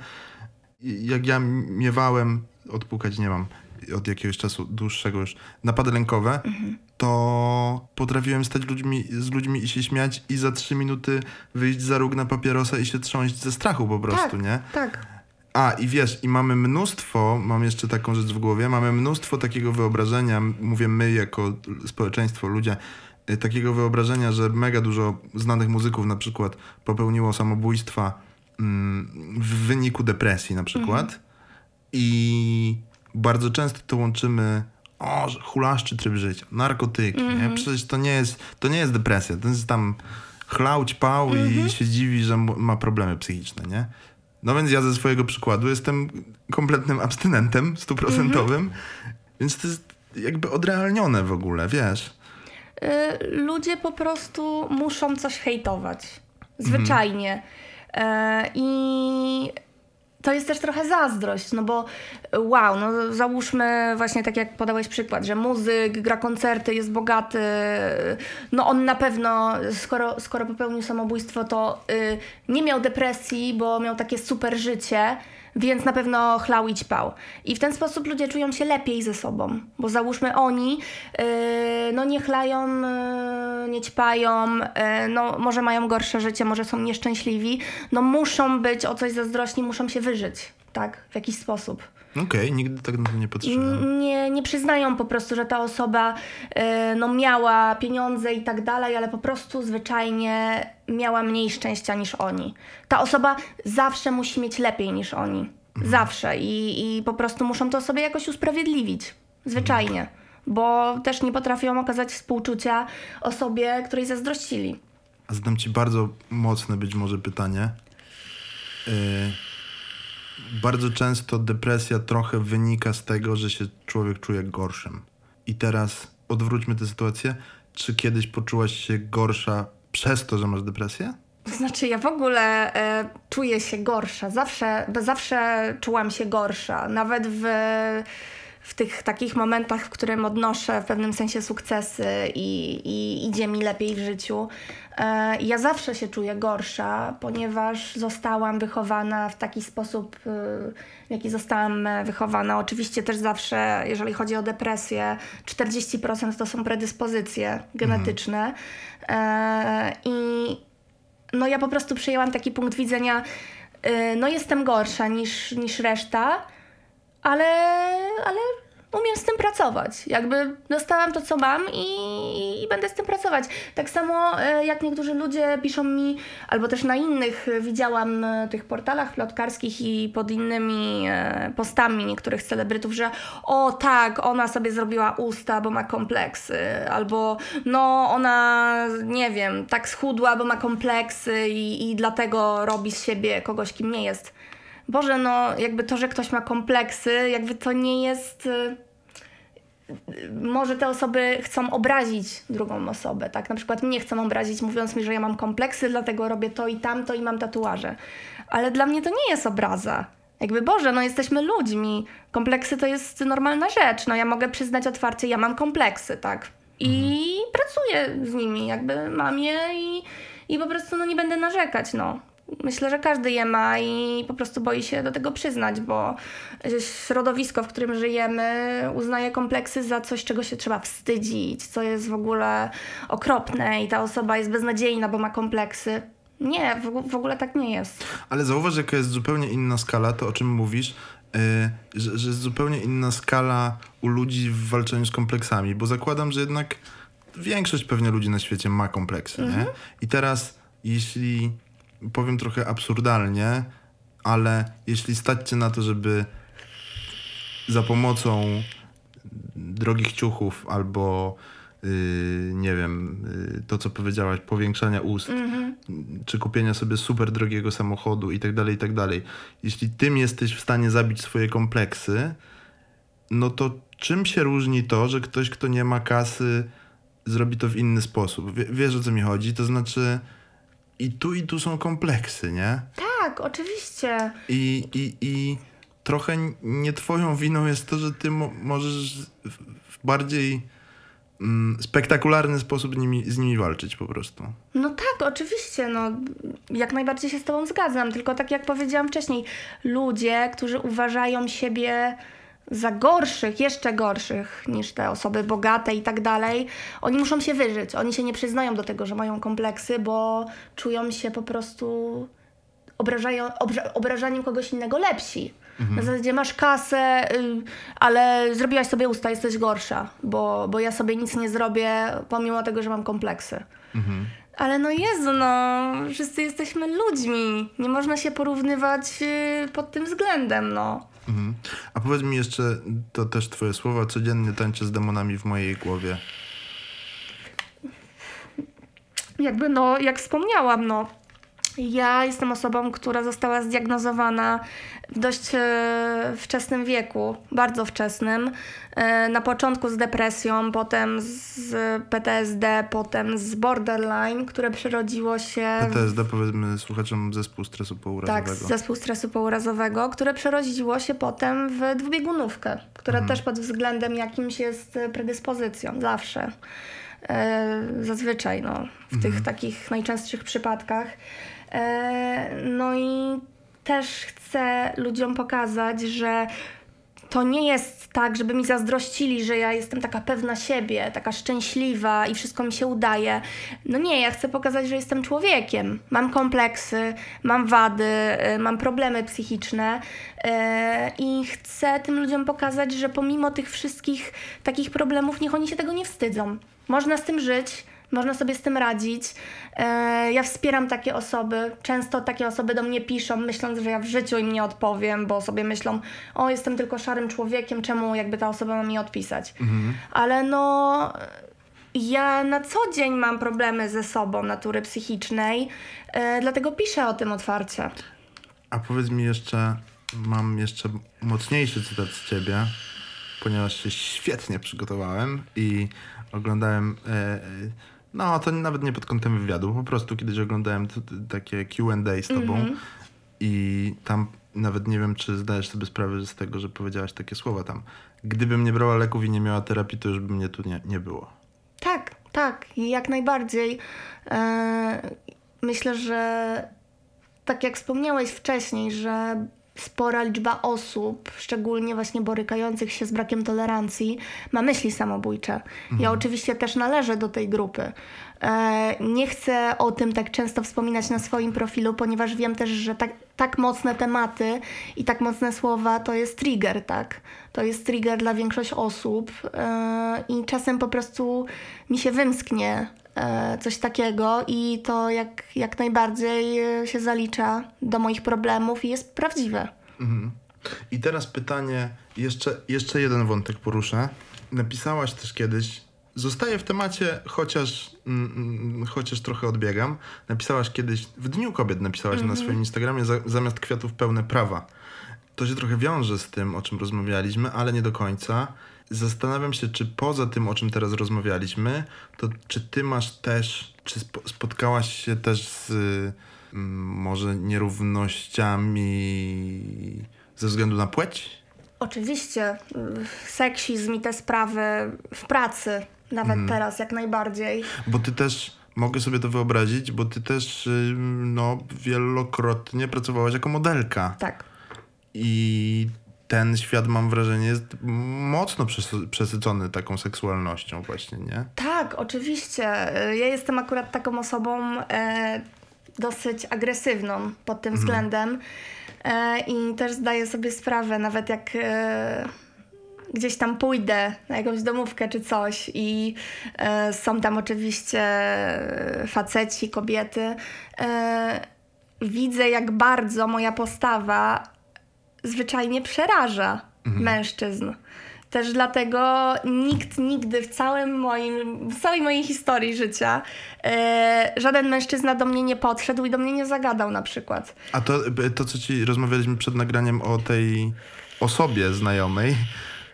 jak ja miewałem, odpukać nie mam od jakiegoś czasu dłuższego już, napady lękowe, to potrafiłem stać ludźmi, z ludźmi i się śmiać i za trzy minuty wyjść za róg na papierosa i się trząść ze strachu po prostu, nie? tak. A, i wiesz, i mamy mnóstwo, mam jeszcze taką rzecz w głowie, mamy mnóstwo takiego wyobrażenia, mówię my jako społeczeństwo, ludzie, y, takiego wyobrażenia, że mega dużo znanych muzyków na przykład popełniło samobójstwa mm, w wyniku depresji na przykład. I bardzo często to łączymy o, hulaszczy tryb życia, narkotyki, nie? Przecież to nie jest, to nie jest depresja, to jest tam chlał, pał i się dziwi, że ma problemy psychiczne, nie? No więc ja ze swojego przykładu jestem kompletnym abstynentem stuprocentowym, więc to jest jakby odrealnione w ogóle, wiesz? Y, ludzie po prostu muszą coś hejtować. Zwyczajnie. E, I to jest też trochę zazdrość, no bo wow, no załóżmy właśnie tak jak podałeś przykład, że muzyk gra koncerty, jest bogaty, no on na pewno, skoro, skoro popełnił samobójstwo, to y, nie miał depresji, bo miał takie super życie, więc na pewno chlał i ćpał. I w ten sposób ludzie czują się lepiej ze sobą, bo załóżmy oni, yy, no nie chlają, yy, nie ćpają, yy, no może mają gorsze życie, może są nieszczęśliwi, no muszą być o coś zazdrośni, muszą się wyżyć, tak, w jakiś sposób. Okej, nigdy tak na to nie patrzyłem. Nie, nie przyznają po prostu, że ta osoba y, no, miała pieniądze i tak dalej, ale po prostu zwyczajnie miała mniej szczęścia niż oni. Ta osoba zawsze musi mieć lepiej niż oni. Zawsze. I, I po prostu muszą to sobie jakoś usprawiedliwić. Zwyczajnie. Bo też nie potrafią okazać współczucia osobie, której zazdrościli. A zadam ci bardzo mocne być może pytanie. Yy, bardzo często depresja trochę wynika z tego, że się człowiek czuje gorszym. I teraz odwróćmy tę sytuację. Czy kiedyś poczułaś się gorsza przez to, że masz depresję? Znaczy, ja w ogóle e, czuję się gorsza. Zawsze, zawsze czułam się gorsza. Nawet w, w tych takich momentach, w którym odnoszę w pewnym sensie sukcesy i, i idzie mi lepiej w życiu. E, ja zawsze się czuję gorsza, ponieważ zostałam wychowana w taki sposób, e, w jaki zostałam e, wychowana. Oczywiście też zawsze, jeżeli chodzi o depresję, 40% to są predyspozycje genetyczne. E, I no ja po prostu przyjęłam taki punkt widzenia, y, no jestem gorsza niż, niż reszta, ale, ale umiem z tym pracować. Jakby dostałam to, co mam i, i będę z tym pracować. Tak samo y, jak niektórzy ludzie piszą mi, albo też na innych y, widziałam tych portalach plotkarskich i pod innymi y, postami niektórych celebrytów, że o tak, ona sobie zrobiła usta, bo ma kompleksy, albo no ona, nie wiem, tak schudła, bo ma kompleksy i, i dlatego robi z siebie kogoś, kim nie jest. Boże, no jakby to, że ktoś ma kompleksy, jakby to nie jest... y, może te osoby chcą obrazić drugą osobę, tak? Na przykład mnie chcą obrazić, mówiąc mi, że ja mam kompleksy, dlatego robię to i tamto i mam tatuaże. Ale dla mnie to nie jest obraza. Jakby Boże, no jesteśmy ludźmi. Kompleksy to jest normalna rzecz. No ja mogę przyznać otwarcie, ja mam kompleksy, tak? I pracuję z nimi, jakby mam je i, i po prostu no nie będę narzekać, no. Myślę, że każdy je ma i po prostu boi się do tego przyznać, bo środowisko, w którym żyjemy, uznaje kompleksy za coś, czego się trzeba wstydzić, co jest w ogóle okropne i ta osoba jest beznadziejna, bo ma kompleksy. Nie, w, w ogóle tak nie jest. Ale zauważ, jaka jest zupełnie inna skala, to o czym mówisz, yy, że, że jest zupełnie inna skala u ludzi w walczeniu z kompleksami, bo zakładam, że jednak większość pewnie ludzi na świecie ma kompleksy, nie? I teraz, jeśli powiem trochę absurdalnie, ale jeśli stać cię na to, żeby za pomocą drogich ciuchów albo yy, nie wiem, yy, to co powiedziałaś, powiększania ust, czy kupienia sobie super drogiego samochodu i tak dalej, i tak dalej. Jeśli tym jesteś w stanie zabić swoje kompleksy, no to czym się różni to, że ktoś, kto nie ma kasy, zrobi to w inny sposób? Wie, wiesz o co mi chodzi? To znaczy i tu, i tu są kompleksy, nie? Tak, oczywiście. I, i, i trochę nie twoją winą jest to, że ty mo- możesz w, w bardziej mm, spektakularny sposób nimi, z nimi walczyć po prostu. No tak, oczywiście, no jak najbardziej się z tobą zgadzam, tylko tak jak powiedziałam wcześniej, ludzie, którzy uważają siebie za gorszych, jeszcze gorszych niż te osoby bogate i tak dalej, oni muszą się wyżyć. Oni się nie przyznają do tego, że mają kompleksy, bo czują się po prostu obrażają, obra, obrażaniem kogoś innego lepsi. Na zasadzie masz kasę, y, ale zrobiłaś sobie usta, jesteś gorsza, bo, bo ja sobie nic nie zrobię, pomimo tego, że mam kompleksy. Ale no Jezu, no, wszyscy jesteśmy ludźmi. Nie można się porównywać y, pod tym względem, no. Mhm. A powiedz mi jeszcze, to też twoje słowa, codziennie tańczę z demonami w mojej głowie. Jakby, no, jak wspomniałam, no, ja jestem osobą, która została zdiagnozowana w dość e, wczesnym wieku, bardzo wczesnym. E, na początku z depresją, potem z PTSD, potem z borderline, które przerodziło się PTSD powiedzmy słuchaczom zespół stresu Tak, pourazowego. zespół stresu pourazowego, które przerodziło się potem w dwubiegunówkę, która też pod względem jakimś jest predyspozycją, zawsze. E, zazwyczaj, no, w tych takich najczęstszych przypadkach. E, no i też chcę ludziom pokazać, że to nie jest tak, żeby mi zazdrościli, że ja jestem taka pewna siebie, taka szczęśliwa i wszystko mi się udaje. No nie, ja chcę pokazać, że jestem człowiekiem. Mam kompleksy, mam wady, y, mam problemy psychiczne y, i chcę tym ludziom pokazać, że pomimo tych wszystkich takich problemów, niech oni się tego nie wstydzą. Można z tym żyć. Można sobie z tym radzić. E, ja wspieram takie osoby. Często takie osoby do mnie piszą, myśląc, że ja w życiu im nie odpowiem, bo sobie myślą, o, jestem tylko szarym człowiekiem, czemu jakby ta osoba ma mi odpisać. Ale no, ja na co dzień mam problemy ze sobą natury psychicznej, e, dlatego piszę o tym otwarcie. A powiedz mi jeszcze, mam jeszcze mocniejszy cytat z ciebie, ponieważ się świetnie przygotowałem i oglądałem, e, e, no to nawet nie pod kątem wywiadu, po prostu kiedyś oglądałem takie Q&A z tobą i tam nawet nie wiem, czy zdajesz sobie sprawę z tego, że powiedziałaś takie słowa tam. Gdybym nie brała leków i nie miała terapii, to już by mnie tu nie, nie było. Tak, tak, jak najbardziej. E, myślę, że tak jak wspomniałeś wcześniej, że spora liczba osób, szczególnie właśnie borykających się z brakiem tolerancji, ma myśli samobójcze. Ja oczywiście też należę do tej grupy. E, nie chcę o tym tak często wspominać na swoim profilu, ponieważ wiem też, że tak, tak mocne tematy i tak mocne słowa to jest trigger, tak? To jest trigger dla większości osób e, i czasem po prostu mi się wymsknie coś takiego i to jak, jak najbardziej e, się zalicza do moich problemów i jest prawdziwe. I teraz pytanie, jeszcze, jeszcze jeden wątek poruszę. Napisałaś też kiedyś, zostaję w temacie, chociaż, mm, mm, chociaż trochę odbiegam. Napisałaś kiedyś, w Dniu Kobiet napisałaś na swoim Instagramie, za, zamiast kwiatów pełne prawa. To się trochę wiąże z tym, o czym rozmawialiśmy, ale nie do końca. Zastanawiam się, czy poza tym, o czym teraz rozmawialiśmy, to czy ty masz też, czy spo, spotkałaś się też z mm, może nierównościami ze względu na płeć? Oczywiście, seksizm i te sprawy w pracy, nawet teraz jak najbardziej. Bo ty też, mogę sobie to wyobrazić, bo ty też no, wielokrotnie pracowałaś jako modelka. Tak. I ten świat, mam wrażenie, jest mocno przesy- przesycony taką seksualnością właśnie, nie? Tak, oczywiście. Ja jestem akurat taką osobą e, dosyć agresywną pod tym względem e, i też zdaję sobie sprawę, nawet jak e, gdzieś tam pójdę na jakąś domówkę czy coś i e, są tam oczywiście faceci, kobiety, e, widzę jak bardzo moja postawa zwyczajnie przeraża mężczyzn. Też dlatego nikt nigdy w całym moim, w całej mojej historii życia e, żaden mężczyzna do mnie nie podszedł i do mnie nie zagadał na przykład. A to, to co ci rozmawialiśmy przed nagraniem o tej osobie znajomej,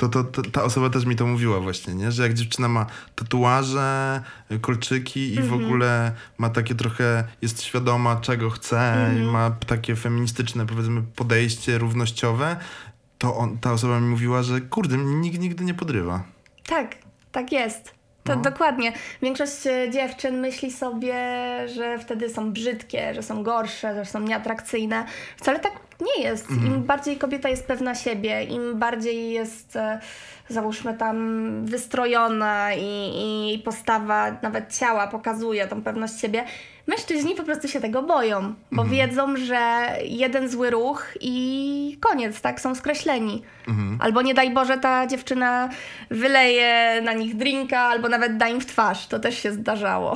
to, to, to ta osoba też mi to mówiła właśnie, nie? Że jak dziewczyna ma tatuaże, kolczyki i w ogóle ma takie trochę, jest świadoma czego chce i ma takie feministyczne powiedzmy podejście równościowe, to on, ta osoba mi mówiła, że kurde, mnie nikt nigdy nie podrywa. Tak, tak jest. To No. dokładnie. Większość e, dziewczyn myśli sobie, że wtedy są brzydkie, że są gorsze, że są nieatrakcyjne. Wcale tak nie jest. Im bardziej kobieta jest pewna siebie, im bardziej jest, e, załóżmy tam, wystrojona i, i postawa nawet ciała pokazuje tą pewność siebie, mężczyźni po prostu się tego boją, bo wiedzą, że jeden zły ruch i koniec, tak? Są skreśleni. Albo nie daj Boże, ta dziewczyna wyleje na nich drinka, albo nawet da im w twarz. To też się zdarzało.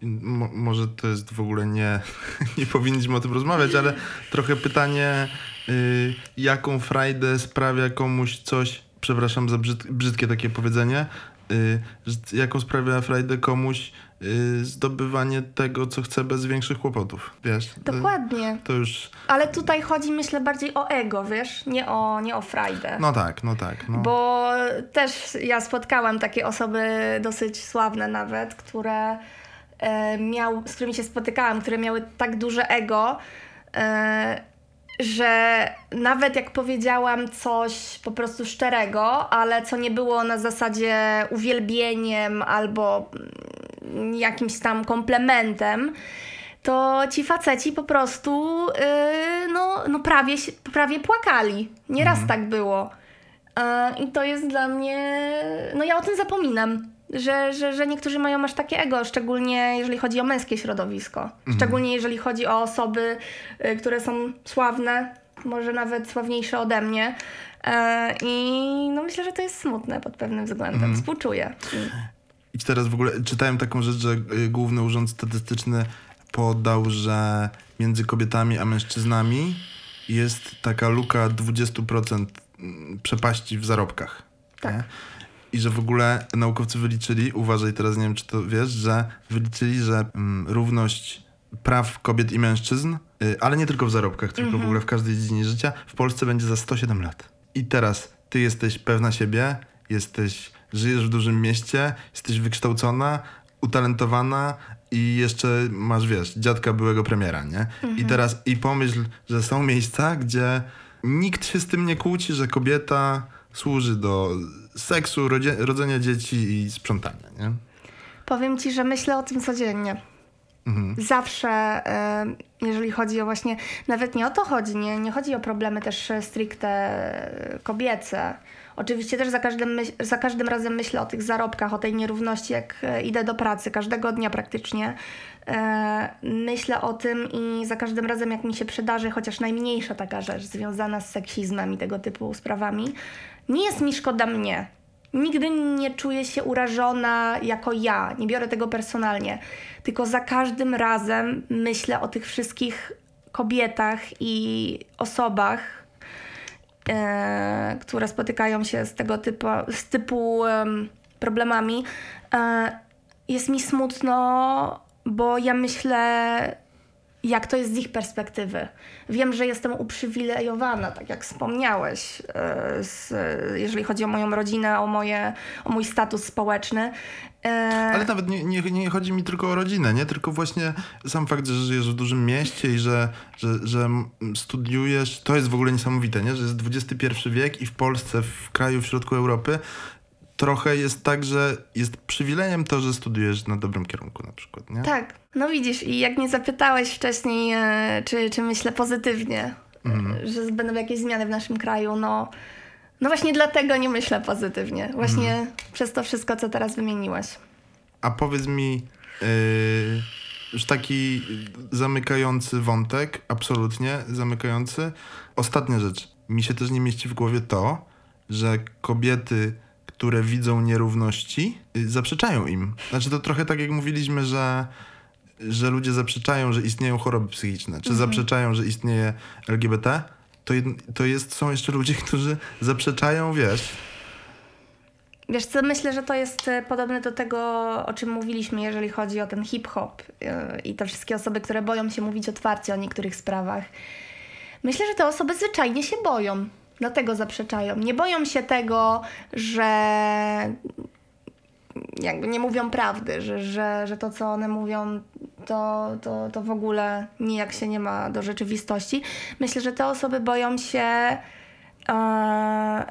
I Mo, może to jest w ogóle nie, nie powinniśmy o tym rozmawiać, ale trochę pytanie, y, jaką frajdę sprawia komuś coś, przepraszam za brzyd, brzydkie takie powiedzenie, y, że- jaką sprawia frajdę komuś zdobywanie tego, co chce bez większych kłopotów, wiesz? Dokładnie. To już, Ale tutaj chodzi, myślę, bardziej o ego, wiesz? Nie o, nie o frajdę. no tak, no tak. No. Bo też ja spotkałam takie osoby dosyć sławne nawet, które e, miał, z którymi się spotykałam, które miały tak duże ego, e, że nawet jak powiedziałam coś po prostu szczerego, ale co nie było na zasadzie uwielbieniem albo mm, jakimś tam komplementem, to ci faceci po prostu yy, no, no prawie, prawie płakali. Nieraz tak było. E, I to jest dla mnie. No ja o tym zapominam. Że, że, że niektórzy mają aż takie ego, szczególnie jeżeli chodzi o męskie środowisko. Szczególnie jeżeli chodzi o osoby, y, które są sławne, może nawet sławniejsze ode mnie. E, I no myślę, że to jest smutne pod pewnym względem. Współczuję. I teraz w ogóle czytałem taką rzecz, że y, Główny Urząd Statystyczny podał, że między kobietami a mężczyznami jest taka luka 20% mm, przepaści w zarobkach. Tak. nie? I że w ogóle naukowcy wyliczyli, uważaj teraz, nie wiem czy to wiesz, że wyliczyli, że mm, równość praw kobiet i mężczyzn, y, ale nie tylko w zarobkach, tylko w ogóle w każdej dziedzinie życia, w Polsce będzie za 107 lat. I teraz ty jesteś pewna siebie, jesteś, żyjesz w dużym mieście, jesteś wykształcona, utalentowana i jeszcze masz, wiesz, dziadka byłego premiera, nie? I teraz, i pomyśl, że są miejsca, gdzie nikt się z tym nie kłóci, że kobieta służy do seksu, rodzie, rodzenia dzieci i sprzątania, nie? Powiem ci, że myślę o tym codziennie. Zawsze, e, jeżeli chodzi o właśnie, nawet nie o to chodzi, nie, nie chodzi o problemy też e, stricte e, kobiece. Oczywiście też za każdym, za każdym razem myślę o tych zarobkach, o tej nierówności, jak e, idę do pracy, każdego dnia praktycznie. E, myślę o tym i za każdym razem, jak mi się przydarzy chociaż najmniejsza taka rzecz związana z seksizmem i tego typu sprawami, nie jest mi szkoda mnie. Nigdy nie czuję się urażona jako ja, nie biorę tego personalnie, tylko za każdym razem myślę o tych wszystkich kobietach i osobach, które spotykają się z tego typu, z typu em, problemami. E, jest mi smutno, bo ja myślę, jak to jest z ich perspektywy. Wiem, że jestem uprzywilejowana, tak jak wspomniałeś, e, z, jeżeli chodzi o moją rodzinę, o, moje, o mój status społeczny. E, Ale nawet nie, nie, nie chodzi mi tylko o rodzinę, nie? Tylko właśnie sam fakt, że żyjesz w dużym mieście i że, że, że studiujesz, to jest w ogóle niesamowite, nie? Że jest XXI wiek i w Polsce, w kraju w środku Europy, trochę jest tak, że jest przywilejem to, że studiujesz na dobrym kierunku na przykład, nie? Tak, no widzisz, i jak mnie zapytałeś wcześniej, e, czy, czy myślę pozytywnie, e, że będą jakieś zmiany w naszym kraju, no, no właśnie dlatego nie myślę pozytywnie. Właśnie przez to wszystko, co teraz wymieniłaś. A powiedz mi, yy, już taki zamykający wątek, absolutnie zamykający. Ostatnia rzecz. Mi się też nie mieści w głowie to, że kobiety, które widzą nierówności, yy, zaprzeczają im. Znaczy to trochę tak jak mówiliśmy, że że ludzie zaprzeczają, że istnieją choroby psychiczne, czy zaprzeczają, że istnieje LGBT, to, jed, to jest, są jeszcze ludzie, którzy zaprzeczają, wiesz, Wiesz co, myślę, że to jest e, podobne do tego, o czym mówiliśmy, jeżeli chodzi o ten hip-hop e, i te wszystkie osoby, które boją się mówić otwarcie o niektórych sprawach. Myślę, że te osoby zwyczajnie się boją, dlatego zaprzeczają. Nie boją się tego, że jakby nie mówią prawdy, że, że, że to, co one mówią, to, to, to w ogóle nijak się nie ma do rzeczywistości. Myślę, że te osoby boją się e,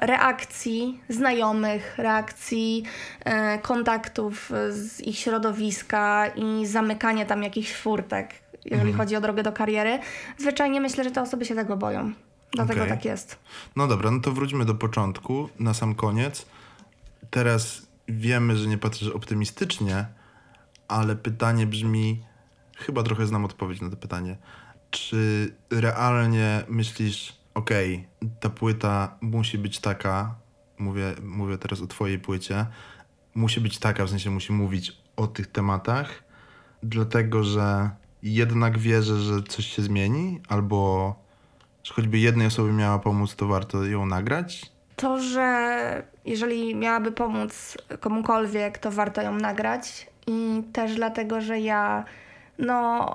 reakcji znajomych, reakcji e, kontaktów z ich środowiska i zamykania tam jakichś furtek, jeżeli chodzi o drogę do kariery. Zwyczajnie myślę, że te osoby się tego boją. Dlatego Okej. tak jest. No dobra, no to wróćmy do początku, na sam koniec. Teraz wiemy, że nie patrzysz optymistycznie, ale pytanie brzmi, chyba trochę znam odpowiedź na to pytanie. Czy realnie myślisz, okej, ta płyta musi być taka, mówię, mówię teraz o twojej płycie, musi być taka, w sensie musi mówić o tych tematach, dlatego że jednak wierzę, że coś się zmieni, albo że choćby jednej osobie miała pomóc, to warto ją nagrać? To, że jeżeli miałaby pomóc komukolwiek, to warto ją nagrać. I też dlatego, że ja no,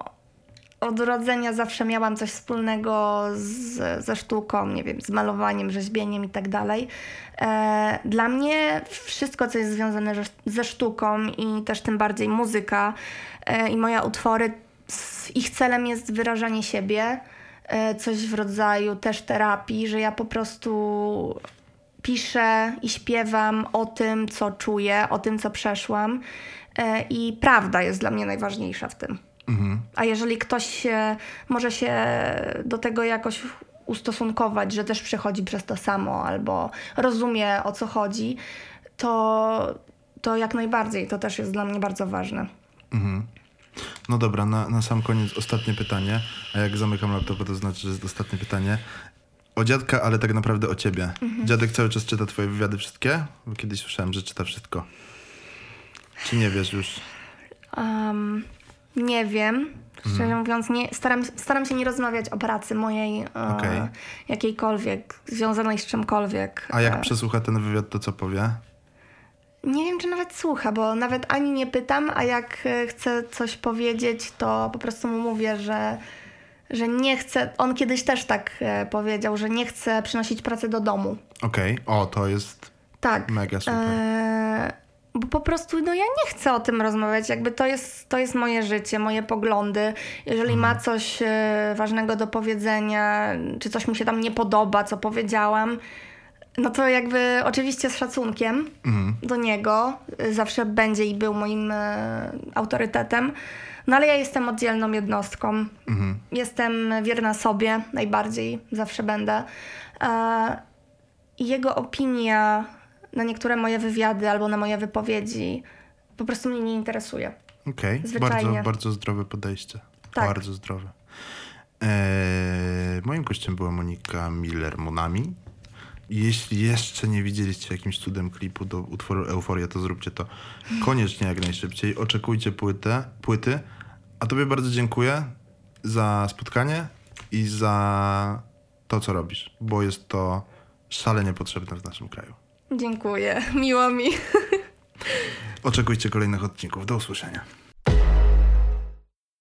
od urodzenia zawsze miałam coś wspólnego z, ze sztuką, nie wiem, z malowaniem, rzeźbieniem i tak dalej. E, Dla mnie wszystko, co jest związane ze- sztuką i też tym bardziej muzyka e, i moje utwory, ich celem jest wyrażanie siebie, coś w rodzaju też terapii, że ja po prostu piszę i śpiewam o tym, co czuję, o tym, co przeszłam. E, I prawda jest dla mnie najważniejsza w tym. A jeżeli ktoś się, może się do tego jakoś ustosunkować, że też przechodzi przez to samo albo rozumie o co chodzi, to, to jak najbardziej to też jest dla mnie bardzo ważne. No dobra, na, na sam koniec ostatnie pytanie. A jak zamykam laptopa, to znaczy, że jest ostatnie pytanie. O dziadka, ale tak naprawdę o ciebie. Dziadek cały czas czyta twoje wywiady wszystkie? Bo kiedyś słyszałem, że czyta wszystko. Czy nie wiesz już? Um, nie wiem. Szczerze Mhm. mówiąc, nie, staram, staram się nie rozmawiać o pracy mojej, e, Okej. jakiejkolwiek, związanej z czymkolwiek. A jak E, przesłucha ten wywiad, to co powie? Nie wiem, czy nawet słucha, bo nawet ani nie pytam, a jak e, chcę coś powiedzieć, to po prostu mu mówię, że, że nie chcę. On kiedyś też tak e, powiedział, że nie chce przynosić pracy do domu. Okej, o, to jest Tak. mega super. E, bo po prostu no ja nie chcę o tym rozmawiać. Jakby to jest, to jest moje życie, moje poglądy. Jeżeli ma coś e, ważnego do powiedzenia, czy coś mu się tam nie podoba, co powiedziałam, no to jakby oczywiście z szacunkiem do niego. e, Zawsze będzie i był moim e, autorytetem. No ale ja jestem oddzielną jednostką. Jestem wierna sobie najbardziej, zawsze będę. E, jego opinia na niektóre moje wywiady albo na moje wypowiedzi po prostu mnie nie interesuje. Okej, Zwyczajnie. bardzo, bardzo zdrowe podejście. Tak. Bardzo zdrowe. Eee, moim gościem była Monika Miller-Monami. Jeśli jeszcze nie widzieliście jakimś cudem klipu do utworu Euforia, to zróbcie to koniecznie jak najszybciej. Oczekujcie płytę, płyty. A tobie bardzo dziękuję za spotkanie i za to, co robisz, bo jest to szalenie potrzebne w naszym kraju. Dziękuję, miło mi. Oczekujcie kolejnych odcinków. Do usłyszenia.